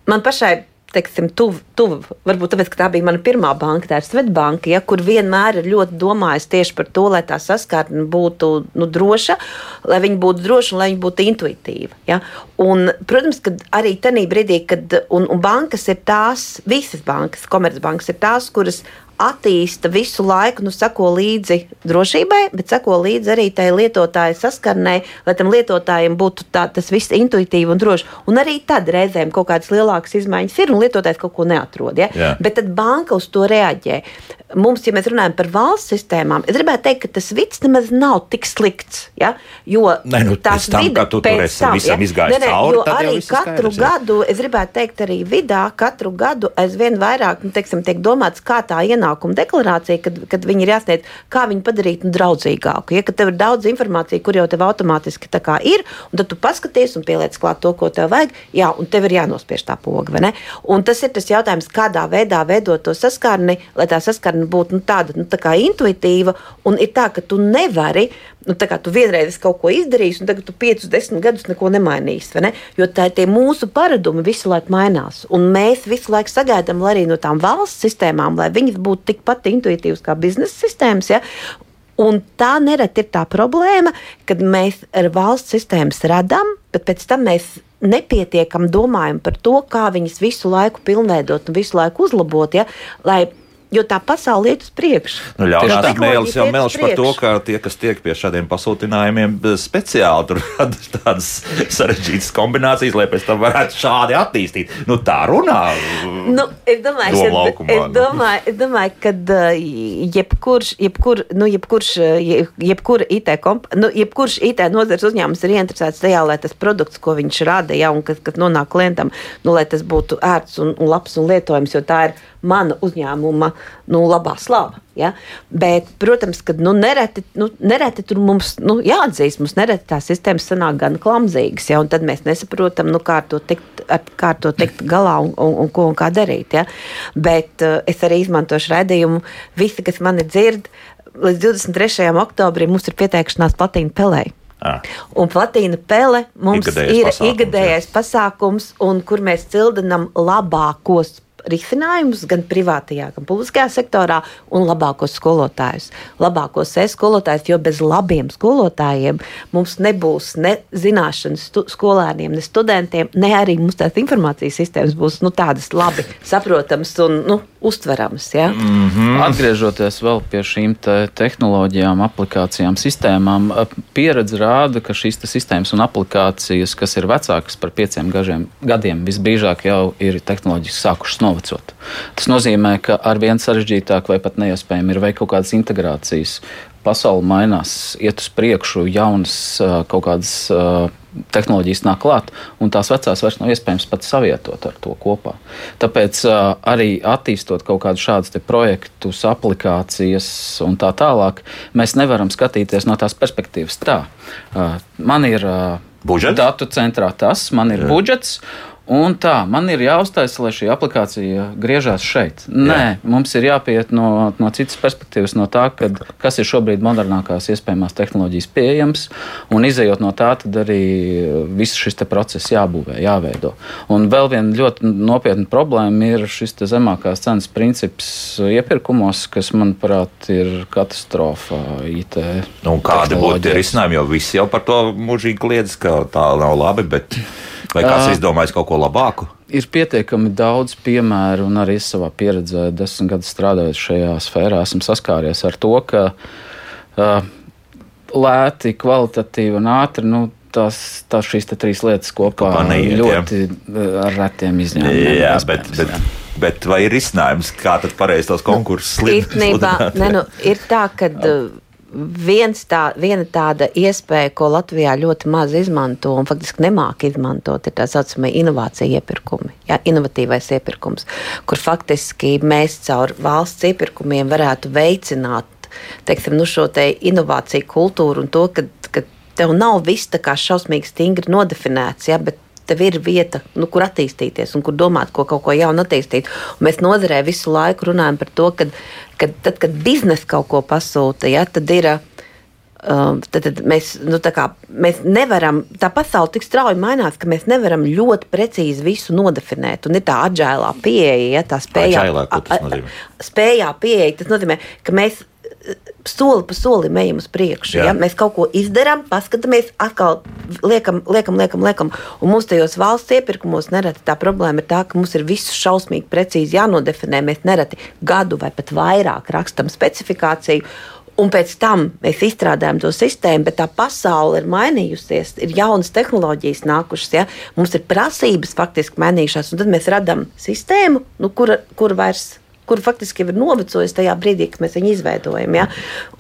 Man pašai teiksim, tuvu, tuv, varbūt tāpēc, ka tā bija mana pirmā banka, tā ir Svetbanka, ja, kur vienmēr ir ļoti domājis tieši par to, lai tā saskarne būtu nu, droša, lai viņa būtu droša un lai viņa būtu intuitīva. Ja. Un, protams, ka arī tajā brīdī, kad un, un bankas ir tās, visas bankas, komercbankas ir tās, kuras attīsta visu laiku, nu, sako līdzi drošībai, bet sako līdzi arī tai lietotāja saskarnei, lai tam lietotājiem būtu tā, tas viss intuitīvi un droši. Un arī tad reizēm kaut kādas lielākas izmaiņas ir un lietotājs kaut ko neatrod. Ja? Jā. Bet tad banka uz to reaģē. Mums, ja mēs runājam par valsts sistēmām, es gribētu teikt, ka tas viss nemaz nav tik slikts. Ja? Jo Nē, nu, pēc tam, kad tu tur esi tam, visam izgājis Nē, nē, cauri, arī katru skaidrs, jā. gadu, es gribētu teikt, arī vidā katru gadu aizvien vairāk nu, teiksim, tiek domāts, kā tā ienākuma deklarācija, kad, kad viņi ir jāsniedz, kā viņu padarīt nu, draudzīgāku. Ja, tev ir daudz informācijas, kur jau tev automātiski ir, un tad tu paskaties un pieliec klāt to, ko tev vajag, jā, un tev ir jānospiež tā poga. Un tas ir tas jautājums, kādā veidā veidot to saskarni, lai tā saskarne būtu nu, tāda nu, tā intuitīva, un ir tā, ka tu nevari. Nu, tā kā tu vienreiz kaut ko izdarījis, un tagad tu 5, 10 gadus neko nemainīsi. Ne? Jo tā ir mūsu paradumi visu laiku mainās. Un mēs visu laiku sagaidām, lai arī no tām valsts sistēmām, lai viņas būtu tikpat intuitīvas kā biznesa sistēmas. Ja? Un tā nereti ir tā problēma, kad mēs ar valsts sistēmas radām, bet pēc tam mēs nepietiekam domājam par to, kā viņas visu laiku pilnveidot un visu laiku uzlabot. Ja? Lai, jo tā pasaule iet uz priekšu. Nu, Ļaunās mēlis jau melš par to, ka tie, kas tiek pie šādiem pasūtinājumiem, speciāli tur rada tādas sarežģītas kombinācijas, lai pēc tam varētu šādi attīstīt. Nu, tā runā. Nu, es domāju, ka, laukumā, es nu. domāju, es domāju ka jebkurš, jebkur, nu, jebkurš, je- jebkura IT, komp, nu, jebkurš IT nozares uzņēmums ir ieinteresēts tajā, lai tas produkts, ko viņš rada, ja, un kas, kas nonāk klientam, nu, lai tas būtu ērts un, un labs un lietojams, jo tā ir mana uzņēmuma nu, labā slava. Ja? Bet, protams, ka nu, nereti, nu, nereti tur mums nu, jāatzīst, mums nereti tās sistēmas sanāk gan klamzīgas, ja? un tad mēs nesaprotam, nu, kā ar to tikt, ar, kā ar to tikt galā un, un, un ko un kā darīt. Ja? Bet uh, es arī izmantošu raidījumu. Visi, kas mani dzird, līdz 23. oktobrim mums ir pieteikšanās platīna pelēji. Ah. Un platīna pele mums Ikgadējais ir pasākums, ikgadējais pasākums, un kur mēs cildinām labākos risinājumus gan privātajā, gan publiskajā sektorā, un labākos skolotājus. Labākos e-skolotājus, jo bez labiem skolotājiem mums nebūs ne zināšanas skolēniem, ne studentiem, ne arī mums tās informācijas sistēmas būs nu, tādas labi saprotamas un nu, uztveramas. Ja? Mm. Mm. Atgriežoties vēl pie šīm te tehnoloģijām, aplikācijām, sistēmām, pieredze rāda, ka šīs sistēmas un aplikācijas, kas ir vecākas par pieciem gažiem, gadiem, visbiežāk jau ir tehnoloģiski sākušas novecot. Tas nozīmē, ka ar vien sarežģītāk vai pat neiespējami ir veikt kaut kādas integrācijas. Pasaule mainās, iet uz priekšu, jaunas kaut kādas tehnoloģijas nāk klāt, un tās vecās vairs nav iespējams pat savietot ar to kopā. Tāpēc arī attīstot kaut kādus šādus projektus, aplikācijas un tā tālāk, mēs nevaram skatīties no tās perspektīvas. Tā, man ir Budžets? datu centrā tas, man ir Jā. budžets. Un tā, man ir jāuztaisa, lai šī aplikācija griežās šeit. Nē, Jā. mums ir jāpiet no, no citas perspektīvas, no tā, kad, kas ir šobrīd modernākās iespējamās tehnoloģijas pieejams, un izējot no tā, tad arī viss šis process jābūvē, jāveido. Un vēl viena ļoti nopietna problēma ir šis zemākās cenas princips iepirkumos, kas, manuprāt, ir katastrofa IT. Un kādi būtu tie risinājumi? Jo visi jau par to mūžīgi kliedz, ka tā nav labi. Bet vai kāds Ā. izdomājis kaut ko labāku? Ir pietiekami daudz piemēru, un arī es savā pieredzē, desmit gadus strādājot šajā sfērā, esmu saskāries ar to, ka uh, lēti, kvalitatīvi un ātri. Nu, Tās, tās šīs te trīs lietas kopā Kopā neiet, jā. ļoti uh, ar retiem izņēmumiem. Jā, bet, bet jā. Bet vai ir risinājums, kā tad pareizi tos konkursus nu, Īstenībā [laughs] ne, nu, ir tā, ka viens tā, viena tāda iespēja, ko Latvijā ļoti maz izmanto un faktiski nemāk izmantot, ir tā saucamie inovācija iepirkumi, jā, inovatīvais iepirkums, kur faktiski mēs caur valsts iepirkumiem varētu veicināt teiksim, nu, šo te inovāciju kultūru un to, ka, ka tev nav viss tā kā šausmīgi stingri nodefinēts, ja, bet tev ir vieta, nu, kur attīstīties un kur domāt, ko kaut ko jaunu attīstīt. Un mēs nozarē visu laiku runājam par to, ka kad, tad, kad biznesa kaut ko pasūta, ja, tad ir. Um, tad, tad mēs, nu, kā, mēs nevaram, tā pasaule tik strauji mainās, ka mēs nevaram ļoti precīzi visu nodefinēt. Un ir tā agilā pieeja, ja tā spējā, spējā pieeja. Tas nozīmē, ka mēs soli pa solim ejam uz priekšu. Ja? Mēs kaut ko izdarām, paskatāmies, atkal liekam, liekam, liekam, liekam. Un mums tajos valsts iepirkumos nereti tā problēma ir tā, ka mums ir viss šausmīgi precīzi jānodefinē. Mēs nereti gadu vai pat vairāk rakstam specifikāciju. Un pēc tam mēs izstrādājam to sistēmu, bet tā pasaule ir mainījusies, ir jaunas tehnoloģijas nākušas, ja? mums ir prasības faktiski mainījušās, un tad mēs radām sistēmu, nu, kura kur vairs kur faktiski ir novecojis tajā brīdī, kad mēs viņu izveidojam. Ja?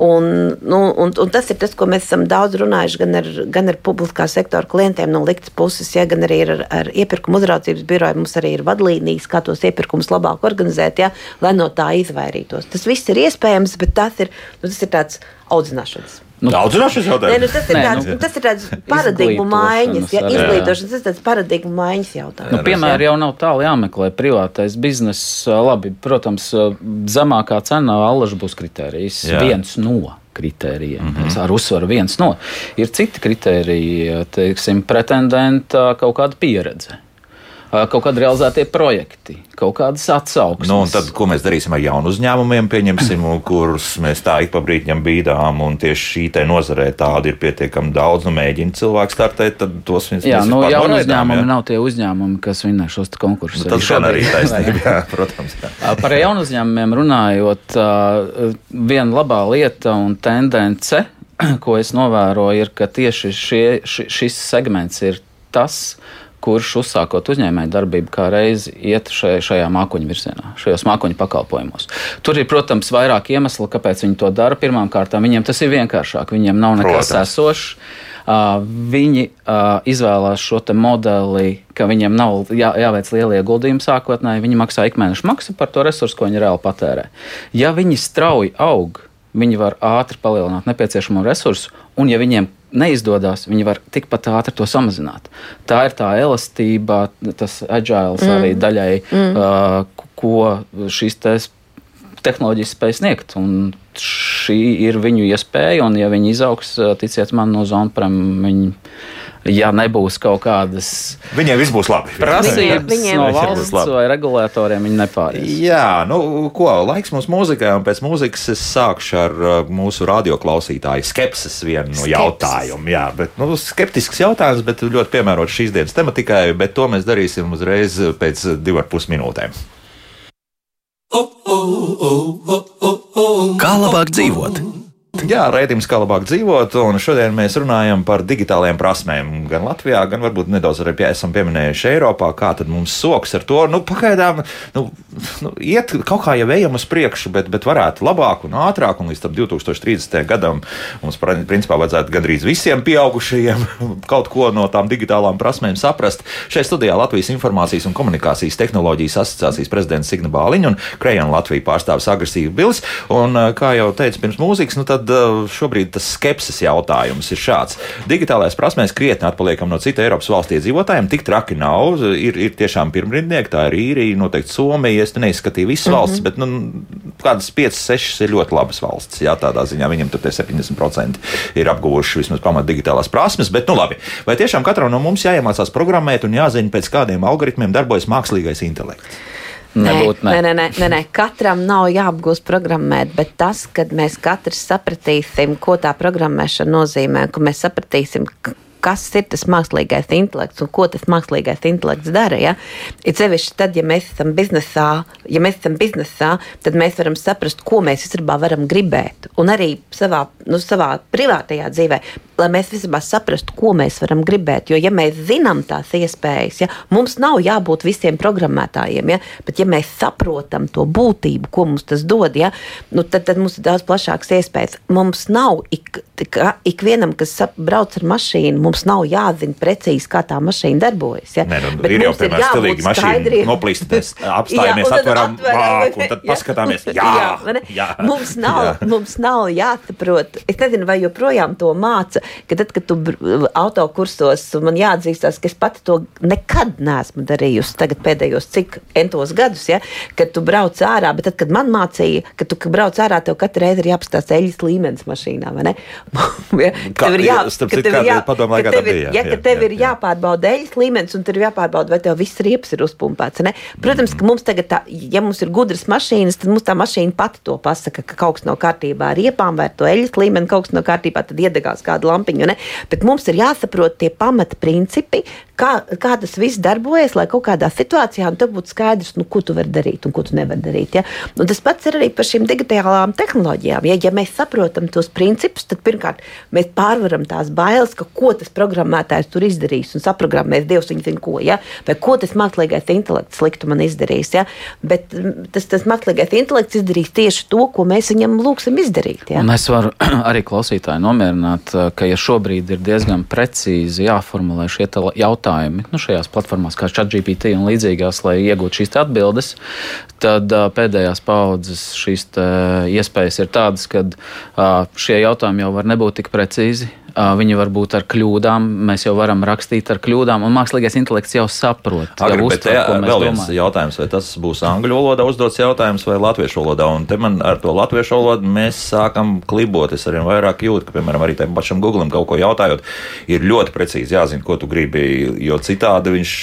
Un, nu, un, un tas ir tas, ko mēs esam daudz runājuši gan ar, gan ar publiskā sektora klientiem no liktas puses, ja? gan arī ar, ar iepirkuma uzraudzības biroju. Mums arī ir vadlīnijas, kā tos iepirkumus labāk organizēt, ja? lai no tā izvairītos. Tas viss ir iespējams, bet tas ir, nu, tas ir tāds audzināšanas Nu, Daudzināšanas jautājums. Nē, nu, tas, ir Nē, tāds, nu, tas ir tāds paradigmu maiņas, ja, izglītošanas, tas ir tāds paradigmu maiņas jautājums. Nu, piemēram, jau nav tālu jāmeklē privātais bizness. Labi, protams, zemākā cena allaž būs kritērijs. Jā. Viens no kritērijiem. Mm -hmm. Ar uzsvaru viens no. Ir citi kritēriji, teiksim, pretendenta kaut kāda pieredze kaut kādi realizētie projekti, kaut kādas atsauksmes. Nu, tad, ko mēs darīsim ar jaunu uzņēmumiem, pieņemsim, [laughs] kurus mēs tā ik pa brīdim bīdām, un tieši šī te nozarē tāda ir pietiekami daudz, nu mēģina cilvēku startēt, tad tos mēs Jā, nu, jauni uzņēmumi jā. nav tie uzņēmumi, kas vinnē šos konkursus. Nu, tas gan arī taisnība, [laughs] jā, protams. Jā. Par jaunu uzņēmumiem runājot, viena labā lieta un tendence, [clears throat] ko es novēroju, ir, ka tieši šie, šis segments ir tas, kurš uzsākot uzņēmēju darbību, kā reizi iet šajā, šajā mākoņu virzienā, šajos mākoņu pakalpojumos. Tur ir, protams, vairāk iemeslu, kāpēc viņi to dara. Pirmkārt, viņiem tas ir vienkāršāk, viņiem nav nekas esošs. Uh, viņi uh, izvēlās šo modeli, ka viņiem nav jā, jāveic liela ieguldījuma sākotnēji. Viņi maksā ikmēneša maksu par to resursu, ko viņi reāli patērē. Ja viņi strauji aug, viņi var ātri palielināt nepieciešamo resursu, un ja viņiem neizdodas, viņi var tikpat ātri to samazināt. Tā ir tā elastība, tas agils mm. arī daļai, mm. uh, ko šīs tehnoloģijas spēj sniegt. Un šī ir viņu iespēja, un ja viņi izaugs, ticiet man, no zonprem, viņi ja nebūs kaut kādas viņiem viss būs labi. Prasības viņiem no valsts vai regulātoriem viņi nepāries. Jā, nu, ko laiks mums mūzikai, un pēc mūzikas es sākšu ar uh, mūsu radioklausītāju skepses vienu no jautājumiem. Jā, bet, nu, skeptisks jautājums, bet ļoti piemērots šīs dienas tematikai, bet to mēs darīsim uzreiz pēc divu ar pus minūtēm. Kā labāk dzīvot? Jā, raidījums kā labāk dzīvot, un šodien mēs runājam par digitālajām prasmēm. Gan Latvijā, gan varbūt nedaudz arī pie, esam pieminējuši Eiropā, kā tad mums soks ar to. Nu, pagaidām, nu, nu, iet kaut kā jau ejam uz priekšu, bet, bet varētu labāk un ātrāk, un līdz 2030. gadam mums principā vajadzētu gandrīz visiem pieaugušajiem [laughs] kaut ko no tām digitālām prasmēm saprast. Šeit studijā Latvijas Informācijas un komunikācijas tehnoloģijas asociācijas prezidents Signa Bāliņa un Krejana Latvijas pārstāvis Agresīva Bils. Un, kā jau teicu pirms mūzikas, nu tad tad uh, šobrīd tas skepsis jautājums ir šāds. Digitālais prasmēs krietni atpaliekam no citu Eiropas valstu iedzīvotājiem. Tik traki nav. Ir, ir tiešām pirmrindnieki, tā ir īrija, noteikti Somija. Es neizskatīju visas mm -hmm. valstis, bet nu, kādas 5, 6 ir ļoti labas valstis. Jā, tādā ziņā viņiem tur 70% ir apguvuši vismaz pamat digitālās prasmes. Bet, nu labi, vai tiešām katram no mums jāiemācās programmēt un jāzina, pēc kādiem algoritmiem darbojas mākslīgais intelekts? Nebūt, ne. Nē, nē, nē, nē, katram nav jāapgūst programmēt, bet tas, kad mēs katrs sapratīsim, ko tā programmēšana nozīmē, ka mēs sapratīsim, kas ir tas mākslīgais intelekts un ko tas mākslīgais intelekts dara. Ja? Ir sevišķi tad, ja mēs esam biznesā, ja mēs esam biznesā, tad mēs varam saprast, ko mēs īstenībā varam gribēt. Un arī savā, nu, savā privātajā dzīvē lai mēs vispār saprastu, ko mēs varam gribēt. Jo, ja mēs zinām tās iespējas, ja, mums nav jābūt visiem programmētājiem, ja, bet ja mēs saprotam to būtību, ko mums tas dod, ja, nu, tad, tad mums ir daudz plašākas iespējas. Mums nav ik, ik vienam, kas brauc ar mašīnu, mums nav jāzina precīzi, kā tā mašīna darbojas. Ja. Nē, nu, bet ir jau piemēram stilīgi mašīna noplīst, mēs apstājamies, jā, atveram vāku un tad [laughs] paskatāmies, jā, jā, jā. Mums [laughs] nav, jā. mums nav jāsaprot. Es nezinu, vai joprojām to māca ka tad, kad tu autokursos, man jāatzīstās, ka es pati to nekad neesmu darījusi. Tagad pēdējos cik entos gadus, ja, kad tu brauc ārā, bet tad, kad man mācīja, ka tu brauc ārā, tev katru reizi ir jāapstāsta eļļas līmenis mašīnā, vai ne? [laughs] ja, Kā, tev ir jā, starp citu, tev ir jā, padomā, ka tev ir, jā, ja, ka tev jā, ir jāpārbauda eļļas līmenis, un tur ir jāpārbauda, vai tev viss riepas ir uzpumpēts. Ne? Protams, ka mums tagad, tā, ja mums ir gudras mašīnas, tad mums tā mašīna pati to pasaka, ka kaut kas nav kārtībā ar riepām vai ar to eļļas līmeni, kaut kas nav kārtībā, tad iedegās kāda lampiņa. Ne? Bet mums ir jāsaprot tie pamata principi, kā, kā tas viss darbojas, lai kaut kādā situācijā tev būtu skaidrs, nu, ko tu vari darīt un ko tu nevari darīt. Ja? Un tas pats ir arī par šīm digitālām tehnoloģijām. Ja, ja mēs saprotam tos principus, tad pirmkārt mēs pārvaram tās bailes, ka ko tas programmētājs tur izdarīs un saprogrammēs Dievs viņa zina ko, ja? vai ko tas mākslīgais intelekts sliktu man izdarīs. Ja? Bet mm, tas, tas mākslīgais intelekts izdarīs tieši to, ko mēs viņam lūgsim izdarīt. Ja? Un es varu [clears throat] arī klausītāju nomierināt, ka ja šobrīd ir diezgan precīzi jāformulē šie jautājumi, jautājumi nu, šajās platformās, kā ChatGPT un līdzīgās, lai iegūtu šīs atbildes, tad pēdējās paudzes šīs iespējas ir tādas, ka šie jautājumi jau var nebūt tik precīzi Viņi var būt ar kļūdām, mēs jau varam rakstīt ar kļūdām, un mākslīgais intelekts jau saprot. Agri, jau uztver, te, vēl viens domājam. jautājums, vai tas būs angļu valodā uzdots jautājums vai latviešu valodā. Un te man ar to latviešu valodu mēs sākam klibot. Es arvien vairāk jūtu, ka, piemēram, arī tam pašam Googlim kaut ko jautājot, ir ļoti precīzi jāzina, ko tu gribi, jo citādi viņš,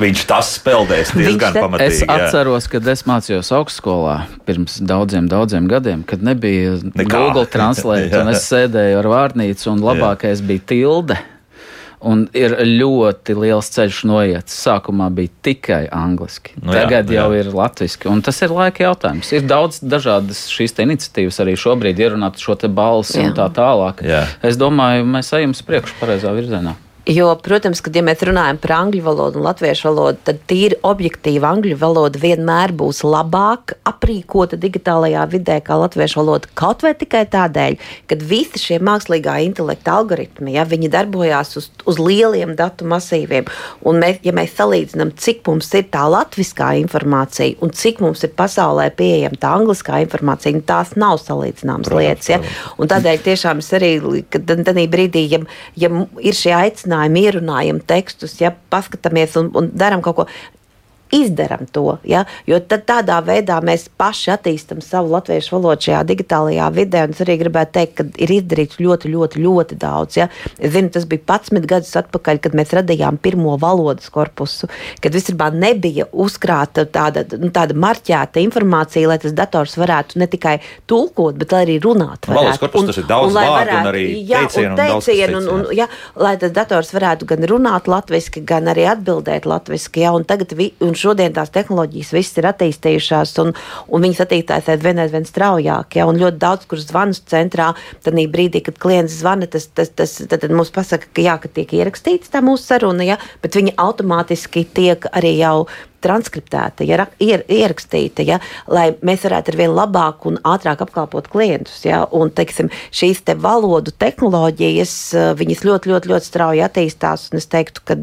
viņš tas speldēs diezgan pamatīgi. Es atceros, kad es mācījos augstskolā pirms daudziem, daudziem gadiem, kad nebija Nekā. Google Translate, [laughs] un es sēdēju ar vārnīcu un labāk labākais bija tilde. Un ir ļoti liels ceļš noiets. Sākumā bija tikai angliski, nu, tagad jā, jau jā. ir latviešu. Tas ir laika jautājums. Ir daudz dažādas šīs iniciatīvas arī šobrīd ierunāt šo balsi jā. un tā tālāk. Jā. Es domāju, mēs ejam uz priekšu pareizā virzienā. Jo, protams, kad ja mēs runājam par angļu valodu un latviešu valodu, tad tīri objektīvi angļu valoda vienmēr būs labāk aprīkota digitālajā vidē kā latviešu valoda. Kaut vai tikai tādēļ, ka visi šie mākslīgā intelekta algoritmi, ja viņi darbojās uz, uz lieliem datu masīviem, un mēs, ja mēs salīdzinām, cik mums ir tā latviskā informācija un cik mums ir pasaulē pieejama tā angliskā informācija, nu, tās nav salīdzināmas lietas. Ja? Un tādēļ tiešām es arī, kad brīdī, ja, ja ir šie aicinājumi, aicinājumi, ierunājam tekstus, ja paskatāmies un, un darām kaut ko izdarām to. Ja? Jo tādā veidā mēs paši attīstām savu latviešu valodu šajā digitālajā vidē. Es arī gribētu teikt, ka ir izdarīts ļoti, ļoti, ļoti daudz. Ja? Es zinu, tas bija 11 gadus atpakaļ, kad mēs radījām pirmo valodas korpusu, kad vispār nebija uzkrāta tāda, nu, tāda marķēta informācija, lai tas dators varētu ne tikai tulkot, bet arī runāt. Valodas korpus un, tas ir daudz vārdu un arī jā, teicienu. Un teicienu un, un, un, jā, lai tas dators varētu gan runāt latviski, gan arī atbildēt latviski. Jā, un tagad, un šodien tās tehnoloģijas viss ir attīstījušās, un, un viņas attīstās aizvien, aizvien straujāk. Ja? Un ļoti daudz, kur zvanus centrā, tad brīdī, kad klients zvana, tas, tas, tas tad, tad mums pasaka, ka jā, ka tiek ierakstīts tā mūsu saruna, ja? bet viņa automātiski tiek arī jau transkriptēta, ja, ier, ierakstīta, ja, lai mēs varētu ar vien labāk un ātrāk apkalpot klientus. Ja, un, teiksim, šīs te valodu tehnoloģijas, viņas ļoti, ļoti, ļoti strauji attīstās. Es teiktu, ka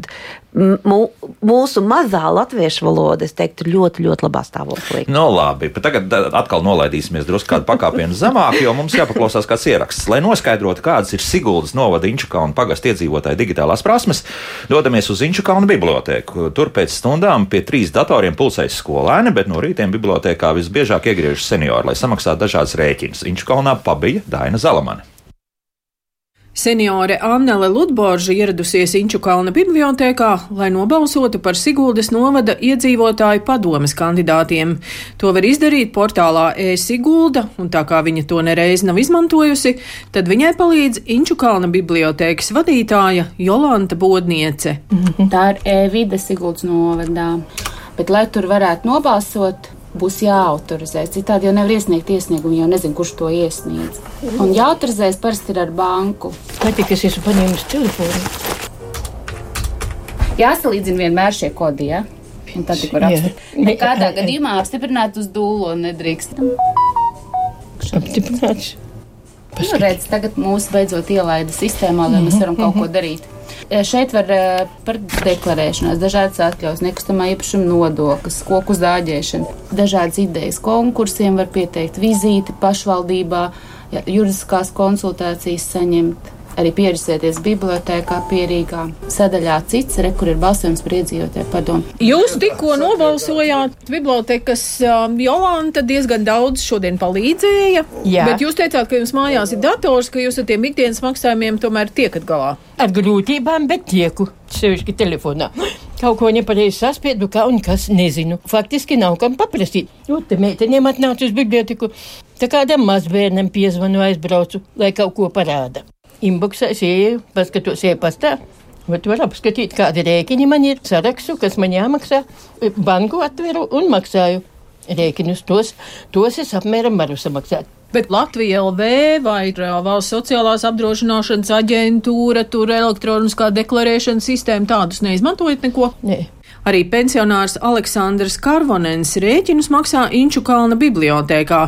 mūsu mazā latviešu valoda, teiktu, ļoti, ļoti labā stāvoklī. No nu, labi, bet tagad atkal nolaidīsimies drusku kādu pakāpienu zemāk, jo mums jāpaklausās kāds ieraksts. Lai noskaidrotu, kādas ir Siguldas novada Inčukauna pagastu iedzīvotāju digitālās prasmes, dodamies uz Inčukauna bibliotēku. Tur pēc stundām pie trīs datoriem pulsēs skolēni, bet no rītiem bibliotēkā visbiežāk iegriežas seniori, lai samaksātu dažādas rēķinas. Inčukaunā pabija Daina Zalamane. Seniore Annele Ludborža ieradusies Inču kalna bibliotēkā, lai nobalsotu par Siguldas novada iedzīvotāju padomes kandidātiem. To var izdarīt portālā e-Sigulda, un tā kā viņa to nereiz nav izmantojusi, tad viņai palīdz Inču kalna bibliotēkas vadītāja Jolanta Bodniece. Tā ir e-vide Siguldas novadā, bet lai tur varētu nobalsot, būs jāautorizē. Citādi jau nevar iesniegt iesniegumu, jo nezinu, kurš to iesniedz. Un jāautorizēs parasti ir ar banku. Vai tik es esmu paņēmis telefonu? Jāsalīdzina vienmēr šie kodi. Ja? Un tad tik var apstiprināt. Nekādā gadījumā apstiprināt uz dūlo nedrīkst. Apstiprināts. Nu, redz, tagad mūs beidzot ielaida sistēmā, lai mēs varam kaut ko darīt. E, Šeit var e, par deklarēšanās, dažādas atļaujas, nekustamā īpašuma nodoklis, koku zāģēšana, dažādas idejas. Konkursiem var pieteikt, vizīti pašvaldībā, juridiskās konsultācijas saņemt. Arī pieredzēties bibliotekā, pierīgā sadaļā cits, re, kur ir balsojums par iedzīvotāju padomu. Jūs tikko nobalsojāt bibliotekas um, Jolanta diezgan daudz šodien palīdzēja. Jā. Bet jūs teicāt, ka jums mājās ir dators, ka jūs ar tiem ikdienas maksājumiem tomēr tiekat galā. Ar grūtībām, bet tieku. Sevišķi telefonā. Kaut ko nepareizi saspiedu, kā un kas nezinu. Faktiski nav kam paprasīt. Jo te meitenēm atnācu uz biblioteku. Tā kādam mazbērnam piezvanu aizbraucu, lai kaut ko parāda. Inboxā es ieju, paskatos e-pastā. Bet var apskatīt, kādi rēķini man ir, sarakstu, kas man jāmaksā. Banku atveru un maksāju rēķinus. Tos, tos es apmēram varu samaksāt. Bet Latvija LV vai Valsts sociālās apdrošināšanas aģentūra, tur elektroniskā deklarēšanas sistēma tādus neizmantojat neko? Nē. Arī pensionārs Aleksandrs Karvonens rēķinus maksā Inču kalna bibliotēkā.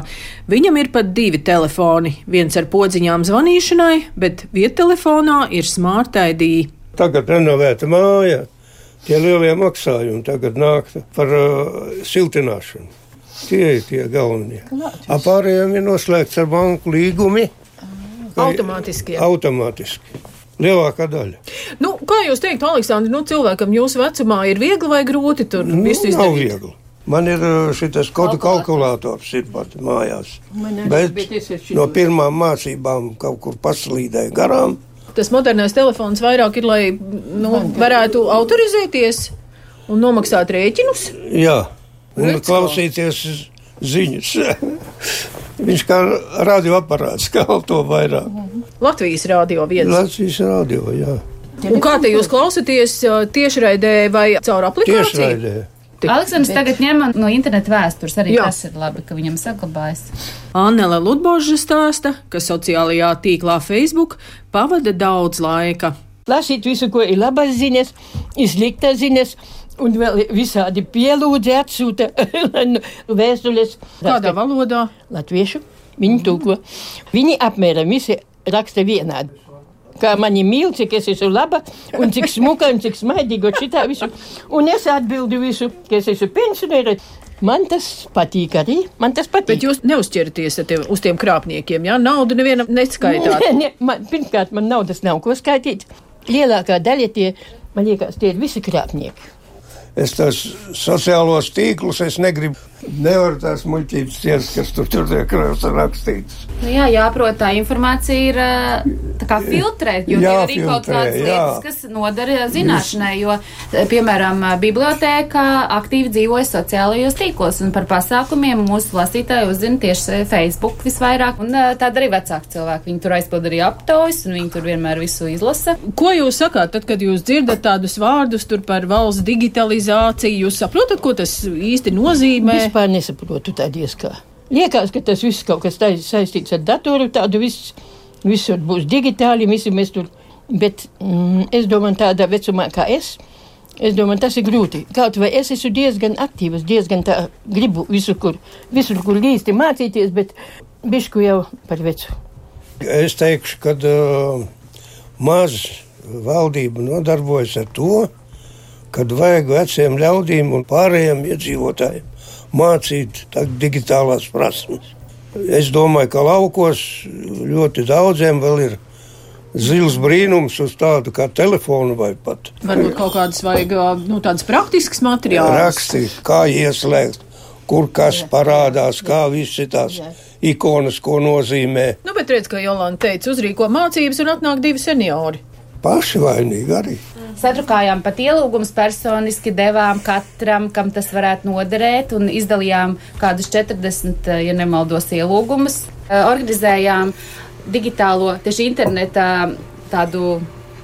Viņam ir pat divi telefoni. Viens ar podziņām zvanīšanai, bet viettelefonā ir Smart ID. Tagad renovēta māja, tie lielie maksājumi tagad nāk par uh, siltināšanu. Tie ir tie galvenie. Apārējiem ir noslēgts ar banku līgumi. Automātiski. Automātiski. Lielākā daļa. Nu, kā jūs teikt, Aleksandrs, nu, cilvēkam jūsu vecumā ir viegli vai grūti tur Nu, visu nav izdarīt? viegli. Man ir šis kodu kalkulators ir pat mājās. Man arī, Bet bet no pirmām mācībām kaut kur paslīdēju garām. Tas modernais telefons vairāk ir, lai nu, varētu autorizēties un nomaksāt rēķinus. Jā, un Redz, klausīties ziņas. [laughs] Viņš kā radioaparāts, [laughs] kā to vairāk. Latvijas rādio viens. Latvijas radio, jā. Un kā te jūs klausāties tiešraidē vai caur aplikāciju? Tiešraidē. Aleksandrs tagad ņem no interneta vēstures. Arī. Jā. tas ir labi, ka viņam saglabājas. Annele Ludboža stāsta, ka sociālajā tīklā Facebook pavada daudz laika. lasīt visu, ko ir labas ziņas, ir sliktas ziņas. Un vēl visādi pielūdzi atsūta [laughs] vēstules. Kādā valodā? Latviešu. Viņi tūko. Viņi apmēram visi raksta vienādi. Kā mani mīl, cik es esmu laba, un cik smuka, un cik smaidīga, šitā visu. Un es atbildu visu, ka es esmu pensionēra. Man tas patīk arī. Man tas patīk. Bet jūs neuzķeraties tiem, uz tiem krāpniekiem, jā? Naudu nevienam neskaitāt. Nē, nē, man, pirmkārt, man naudas nav ko skaitīt. Lielākā daļa tie, man liekas, tie ir visi krāpnieki. Es tās sociālos tīklus es negribu. Nevaru tās muļķības ciest, kas tur tur tiek rakstīts. Nu, jā, jāprot, tā informācija ir tā kā filtrēt, jo jā, ir arī kaut kādas lietas, kas nodara zināšanai, jo, piemēram, bibliotēkā aktīvi dzīvoja sociālajos tīklos un par pasākumiem mūsu lasītāji uzzina tieši Facebook visvairāk. Un tāda arī vecāki cilvēki. Viņi tur aizpild arī aptaujas un viņi tur vienmēr visu izlasa. Ko jūs sakāt, tad, kad jūs dzirdat tādus vārdus tur par valsts digitalizāciju? Jūs saprotat, ko tas īsti nozīmē? Vispār nesaprotu tādies kā. Liekas, ka tas viss kaut kas tāds saistīts ar datoru, tādu viss, visur būs digitāli, visi mēs tur. Bet mm, es domāju, tādā vecumā kā es, es domāju, tas ir grūti. Kaut vai es esmu diezgan aktīvs, diezgan tā gribu visur, kur, visur, kur īsti mācīties, bet bišku jau par vecu. Es teikšu, ka uh, maz valdība nodarbojas ar to, kad vajag veciem ļaudīm un pārējiem iedzīvotājiem mācīt tā- digitālās prasmes. Es domāju, ka laukos ļoti daudziem vēl ir zils brīnums uz tādu kā telefonu vai pat Varbūt kaut kādas vajag nu, tādas praktiskas materiālus. rakstīt, kā ieslēgt, kur kas parādās, kā visi tās ikonas, ko nozīmē. Nu, bet redz, ka Jolanta teica, uzrīko mācības un atnāk divi seniori. Paši vainīgi arī. Sadrukājām pat ielūgumus personiski, devām katram, kam tas varētu noderēt, un izdalījām kādus 40, ja nemaldos, ielūgumus. Eh, Organizējām digitālo, tieši internetā tādu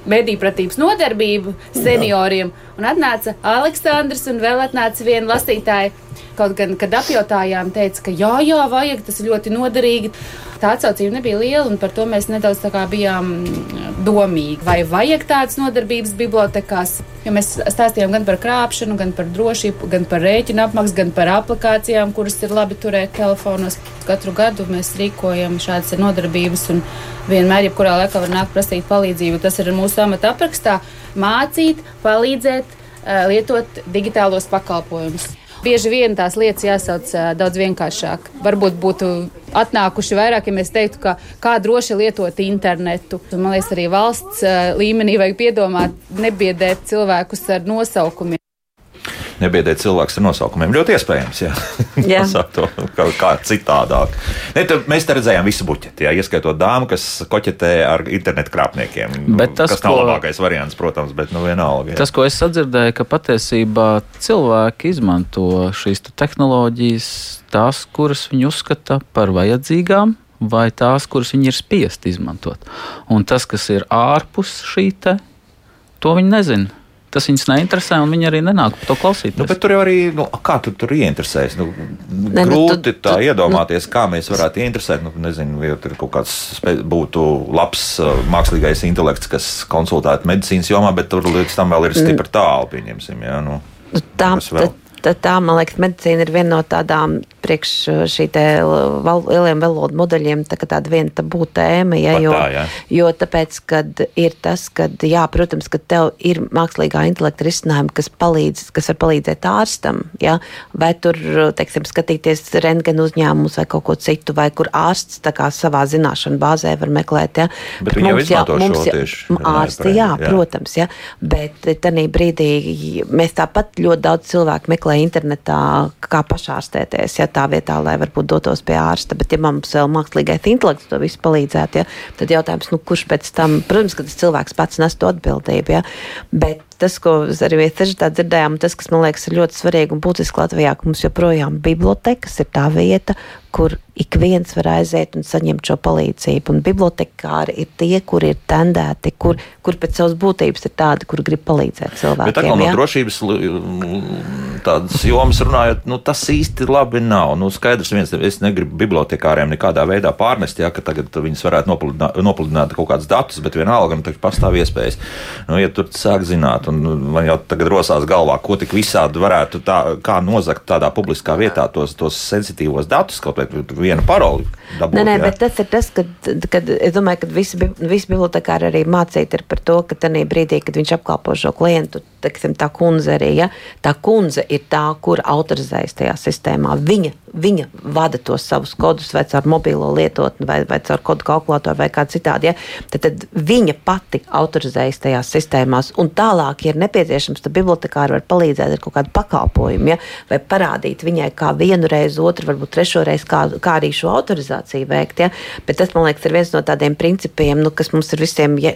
mediju pratības nodarbību senioriem. Un atnāca Aleksandrs un vēl atnāca viena lasītāja. Kaut gan, kad apjautājām, teica, ka jā, jā, vajag, tas ir ļoti noderīgi. Tā atsaucība nebija liela, un par to mēs nedaudz bijām domīgi. Vai vajag tādas nodarbības bibliotekās? Jo mēs stāstījām gan par krāpšanu, gan par drošību, gan par rēķinu apmaksu, gan par aplikācijām, kuras ir labi turēt telefonos. Katru gadu mēs rīkojam šādas nodarbības, un vienmēr, jebkurā laikā, var nākt prasīt palīdzību. Tas ir mūsu amata aprakstā - mācīt, palīdzēt, lietot digitālos pakalpojumus. Bieži vien tās lietas jāsauc uh, daudz vienkāršāk. Varbūt būtu atnākuši vairāk, ja mēs teiktu, ka kā droši lietot internetu. Man liekas, arī valsts uh, līmenī vajag piedomāt, nebiedēt cilvēkus ar nosaukumiem nebiedēt cilvēks ar nosaukumiem. Ļoti iespējams, jā. [laughs] to kā, kā citādāk. Ne, tad mēs te redzējām visu buķeti, jā, ieskaitot dāmu, kas koķetē ar internetu krāpniekiem. Bet tas, nav ko, labākais variants, protams, bet nu vienalga. Jā. Tas, ko es sadzirdēju, ka patiesībā cilvēki izmanto šīs tehnoloģijas, tās, kuras viņi uzskata par vajadzīgām, vai tās, kuras viņi ir spiest izmantot. Un tas, kas ir ārpus šī te, to viņi nezina tas viņus neinteresē, un viņi arī nenāk to klausīties. Nu, bet tur jau arī, nu, kā tu tur ieinteresēs? Nu, ne, nu, grūti tu, tā tu, iedomāties, nu, kā mēs varētu ieinteresēt. Nu, nezinu, vai tur kaut kāds būtu labs uh, mākslīgais intelekts, kas konsultētu medicīnas jomā, bet tur līdz tam vēl ir stipri tālu, pieņemsim. Jā, nu, nu tā, tā, tā, man liekas, medicīna ir viena no tādām priekš uh, šī te val, lieliem valodu modeļiem tā tāda viena tabū tēma, ja, jo, tā, jā. jo tāpēc, kad ir tas, ka, jā, protams, ka tev ir mākslīgā intelekta risinājumi, kas palīdz, kas var palīdzēt ārstam, ja, vai tur, teiksim, skatīties rentgenu uzņēmumus vai kaut ko citu, vai kur ārsts tā kā savā zināšanu bāzē var meklēt, ja. Bet mums, jā, mums, jā, ārsti, jā, jā, protams, ja, bet tanī brīdī mēs tāpat ļoti daudz cilvēku meklē internetā, kā pašārstēties, ja, tā vietā, lai varbūt dotos pie ārsta. Bet, ja mums vēl mākslīgais intelekts to visu palīdzētu, ja, tad jautājums, nu, kurš pēc tam, protams, ka tas cilvēks pats nes to atbildību. Ja, bet tas, ko arī mēs dzirdējām, tas, kas man liekas ir ļoti svarīgi un būtiski Latvijā, ka mums joprojām bibliotekas ir tā vieta, kur ik viens var aiziet un saņemt šo palīdzību. Un bibliotekāri ir tie, kuri ir tendēti, kur, kur pēc savas būtības ir tādi, kur grib palīdzēt cilvēkiem. Bet kā no ja? drošības tādas jomas runājot, nu, tas īsti labi nav. Nu, skaidrs, viens, es negribu bibliotekāriem nekādā veidā pārnest, ja, ka tagad viņas varētu nopludināt, nopludināt kaut kādus datus, bet vienalga, nu, pastāv iespējas. Nu, ja tur sāk zināt, un man jau tagad rosās galvā, ko tik visādi varētu tā, nozagt tādā publiskā vietā tos, tos sensitīvos datus, kaut vai vienu paroli. Dabūt, nē, nē, jā. bet tas ir tas, kad, kad es domāju, ka visi, visi bibliotekāri arī mācīti ir par to, ka tajā brīdī, kad viņš apkalpo šo klientu, teiksim, tā kundze arī, ja, tā kundze ir tā, kur autorizējas tajā sistēmā. Viņa, viņa vada tos savus kodus vai caur mobilo lietotni vai, vai caur kodu kalkulatoru vai kā citādi. Ja, tad, tad viņa pati autorizējas tajās sistēmās un tālāk, ja ir nepieciešams, tad bibliotekāri var palīdzēt ar kaut kādu pakalpojumu ja, vai parādīt viņai kā vienu reizi, otru, varbūt trešo reizi, kā, kā arī šo autorizāciju veikt. Ja. Bet tas, man liekas, ir viens no tādiem principiem, nu, kas mums ir visiem ja,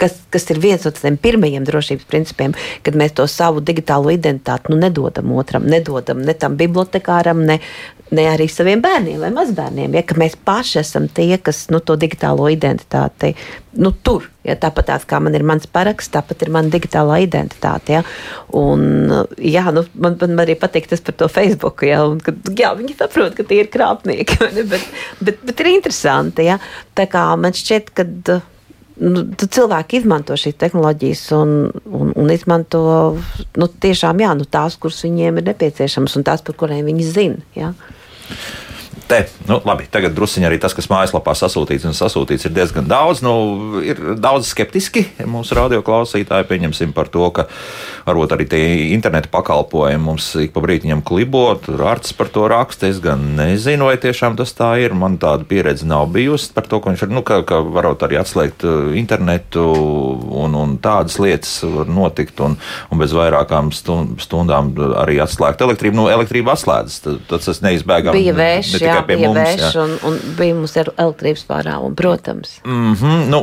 kas, kas ir viens no tādiem pirmajiem drošības principiem, kad mēs to savu digitālo identitāti nu, nedodam otram, nedodam ne tam bibliotekāram, ne, ne arī saviem bērniem vai mazbērniem. Ja, mēs paši esam tie, kas nu, to digitālo identitāti nu, tur. Ja, tāpat tās, kā man ir mans paraksts, tāpat ir mana digitālā identitāte. Ja. Un, jā, nu, man, man arī patīk tas par to Facebook. Ja, un, kad, jā, viņi saprot, ka tie ir krāpnieki, [laughs] bet, bet, bet ir interesanti. Ja. Tā kā man šķiet, ka nu, cilvēki izmanto šīs tehnoloģijas un, un, un izmanto nu, tiešām jā, nu, tās, kuras viņiem ir nepieciešamas un tās, par kurām viņi zina. Ja? Te, nu, labi, tagad druskuļi arī tas, kas mājaslapā sasūtīts un sasūtīts, ir diezgan daudz. Nu, ir daudz skeptiski mūsu radioklausītāji. Pieņemsim par to, ka varbūt arī tie interneta pakalpojumi mums ik pa brītiņam klibo. Tur ārsts par to raksta. Es gan nezinu, vai tiešām tas tā ir. Man tāda pieredze nav bijusi par to, ka viņš ir, nu, ka, ka varot arī atslēgt uh, internetu un, un tādas lietas var notikt un, un bez vairākām stundām arī atslēgt elektrību. Nu, elektrība atslēdzas, tas, tas neizbēgami. Bija vējš, jā jā, pie mums. vējš jā. un, un bija mums ir elektrības pārāvumi, protams. Mm -hmm, nu,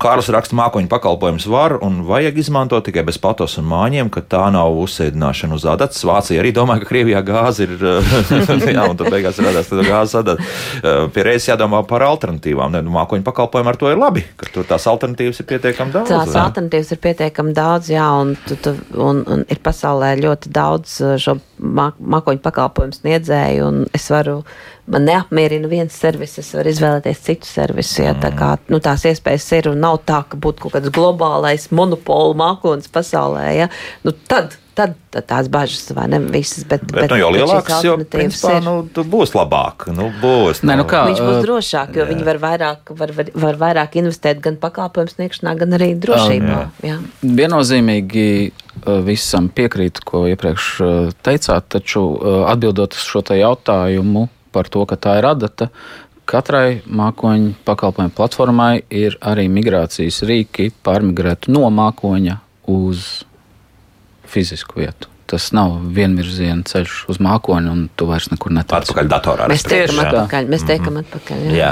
Kārlis raksta, mākoņu pakalpojumus var un vajag izmantot tikai bez patos un māņiem, ka tā nav uzsēdināšana uz adatas. Vācija arī domā, ka Krievijā gāze ir. [laughs] jā, un tad beigās radās tāda gāzes adata. Pie reizes jādomā par alternatīvām. Ne, nu, mākoņu pakalpojumi ar to ir labi, ka tur tās alternatīvas ir pietiekami daudz. Tās jā. alternatīvas ir pietiekami daudz, jā, un, tu, tu, un, un ir pasaulē ļoti daudz uh, šo mā- mākoņu pakalpojumu sniedzēju, un es varu, man neapmierina viens servis, es varu izvēlēties citu servisu, ja tā kā, nu, tās iespējas ir, un nav tā, ka būtu kaut kāds globālais monopolu mākonis pasaulē, ja, nu, tad, tad, tad tās bažas vai ne visas, bet, Bet, nu, jo bet lielāks, jo principā, ir. nu, būs labāk. Nu, būs, Nē, nu kā, Viņš būs drošāk, jo viņi var vairāk, var, var, var vairāk investēt gan pakalpojumu sniegšanā, gan arī drošībā. jā. Viennozīmīgi uh, visam piekrītu, ko iepriekš uh, teicāt, taču uh, atbildot uz šo jautājumu par to, ka tā ir adata, katrai mākoņu pakalpojumu platformai ir arī migrācijas rīki pārmigrēt no mākoņa uz fizisku vietu. Tas nav vienvirziena ceļš uz mākoņu, un tu vairs nekur netiec. Atpakaļ datorā. Mēs tiekam jā. atpakaļ. Mēs tiekam atpakaļ. Jā. Jā.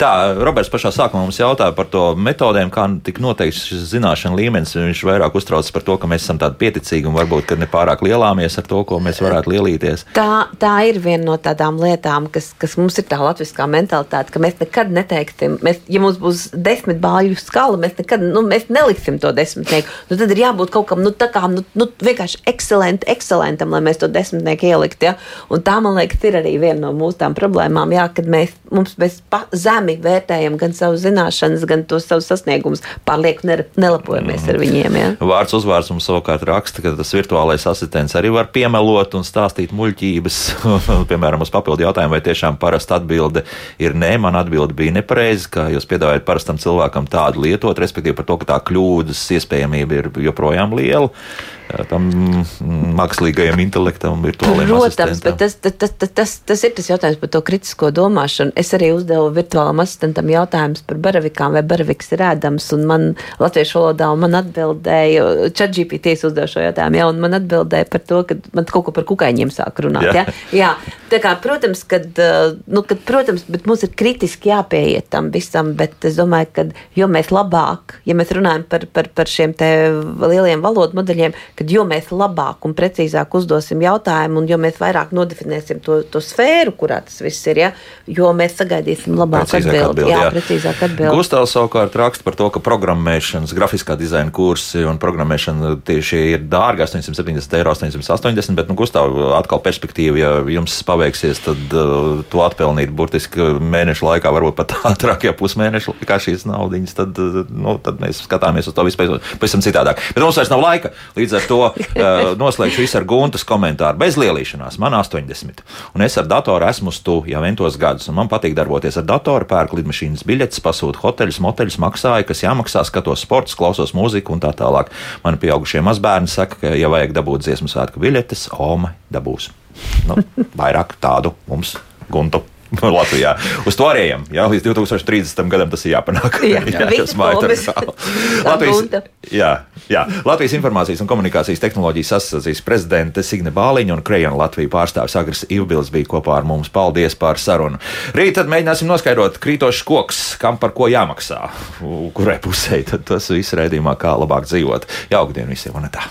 Tā, Roberts pašā sākumā mums jautāja par to metodēm, kā tika noteikts šis zināšanu līmenis. Viņš vairāk uztraucas par to, ka mēs esam tādi pieticīgi un varbūt ne pārāk lielāmies ar to, ko mēs varētu lielīties. Tā, tā ir viena no tādām lietām, kas, kas mums ir tā latviskā mentalitāte, ka mēs nekad neteiksim, mēs, ja mums būs desmit bāļu skala, mēs nekad nu, mēs neliksim to desmitnieku. Nu, tad ir jābūt kaut kam nu, tā kā, nu, nu, vienkārši ekscelentam, ekscelentam, lai mēs to desmitnieku ieliktu. Ja? Un tā, man liekas, ir arī viena no mūsu tām problēmām, jā, kad mēs, mums, mēs zemi vērtējam gan savu zināšanas, gan tos savus sasniegumus, pārlieku nere- nelepojamies ar viņiem. Ja? Vārds uzvārds mums savukārt raksta, ka tas virtuālais asistents arī var piemelot un stāstīt muļķības. [laughs] Piemēram, uz papildu jautājumu, vai tiešām parasta atbilde ir nē, man atbilde bija nepareiza, ka jūs piedāvājat parastam cilvēkam tādu lietot, respektīvi par to, ka tā kļūdas iespējamība ir joprojām liela. Tam mākslīgajam intelektam, virtuālajam Protams, asistentam. bet tas, tas, tas, tas, ir tas jautājums par to kritisko domāšanu. Es arī uzdevu virtuālam asistentam jautājumus par baravikām, vai baraviks ir ēdams. un Man latviešu valodā un man atbildēja, ChatGPT uzdevu šo jautājumu, ja, un man atbildēja par to, ka man kaut ko par kukaiņiem sāk runāt. Jā. Ja? Jā, tā kā, protams, kad, nu, kad, protams, bet mums ir kritiski jāpieiet tam visam, bet es domāju, ka jo mēs labāk, ja mēs runājam par, par, par šiem te lieliem valodu modeļiem, kad jo mēs labāk un precīzāk uzdosim jautājumu, un jo mēs vairāk nodefinēsim to, to sfēru, kurā tas viss ir, ja, jo mēs sagaidīsim labāku atbildi, jā, jā. precīzāk atbildi. Gustavs savukārt raksta par to, ka programmēšanas, grafiskā dizaina kursi un programmēšana tieši ir dārga 870 eiro, 880, bet, nu, Gustav, atkal perspektīva, ja jums paveiksies, tad uh, to atpelnīt burtiski mēnešu laikā, varbūt pat [laughs] ātrāk, ja pusmēnešu laikā šīs naudiņas, tad, uh, nu, tad mēs skatāmies uz to vispār pavisam citādāk. Bet mums vairs nav laika, līdz ar to uh, noslēgšu visu ar Guntas komentāru. Bez lielīšanās, man 80, un es ar datoru esmu stūri jau entos gadus, un man patīk darboties ar datoru, pērku lidmašīnas biļetes, pasūtu hoteļus, moteļus, maksāju, kas jāmaksā, skatos sports, klausos mūziku un tā tālāk. Mani pieaugušie mazbērni saka, ka, ja vajag dabūt dziesmu svētku biļetes, Oma dabūs. Nu, vairāk tādu mums, Guntu. [laughs] Latvijā uz ejam. Jā, līdz 2030. gadam tas ir jāpanāk. Jā, galvu. Kā Gunta. jā, jā, Latvijas Informācijas un komunikācijas tehnoloģijas asociācijas prezidente Signe Bāliņa un Krejona Latvijas pārstāvis Agris Ivbils bija kopā ar mums. Paldies par sarunu. Rīt tad mēģināsim noskaidrot krītošs koks, kam par ko jāmaksā, kurai pusē. Tas viss redzījumā, kā labāk dzīvot. Jauka diena visiem un tā.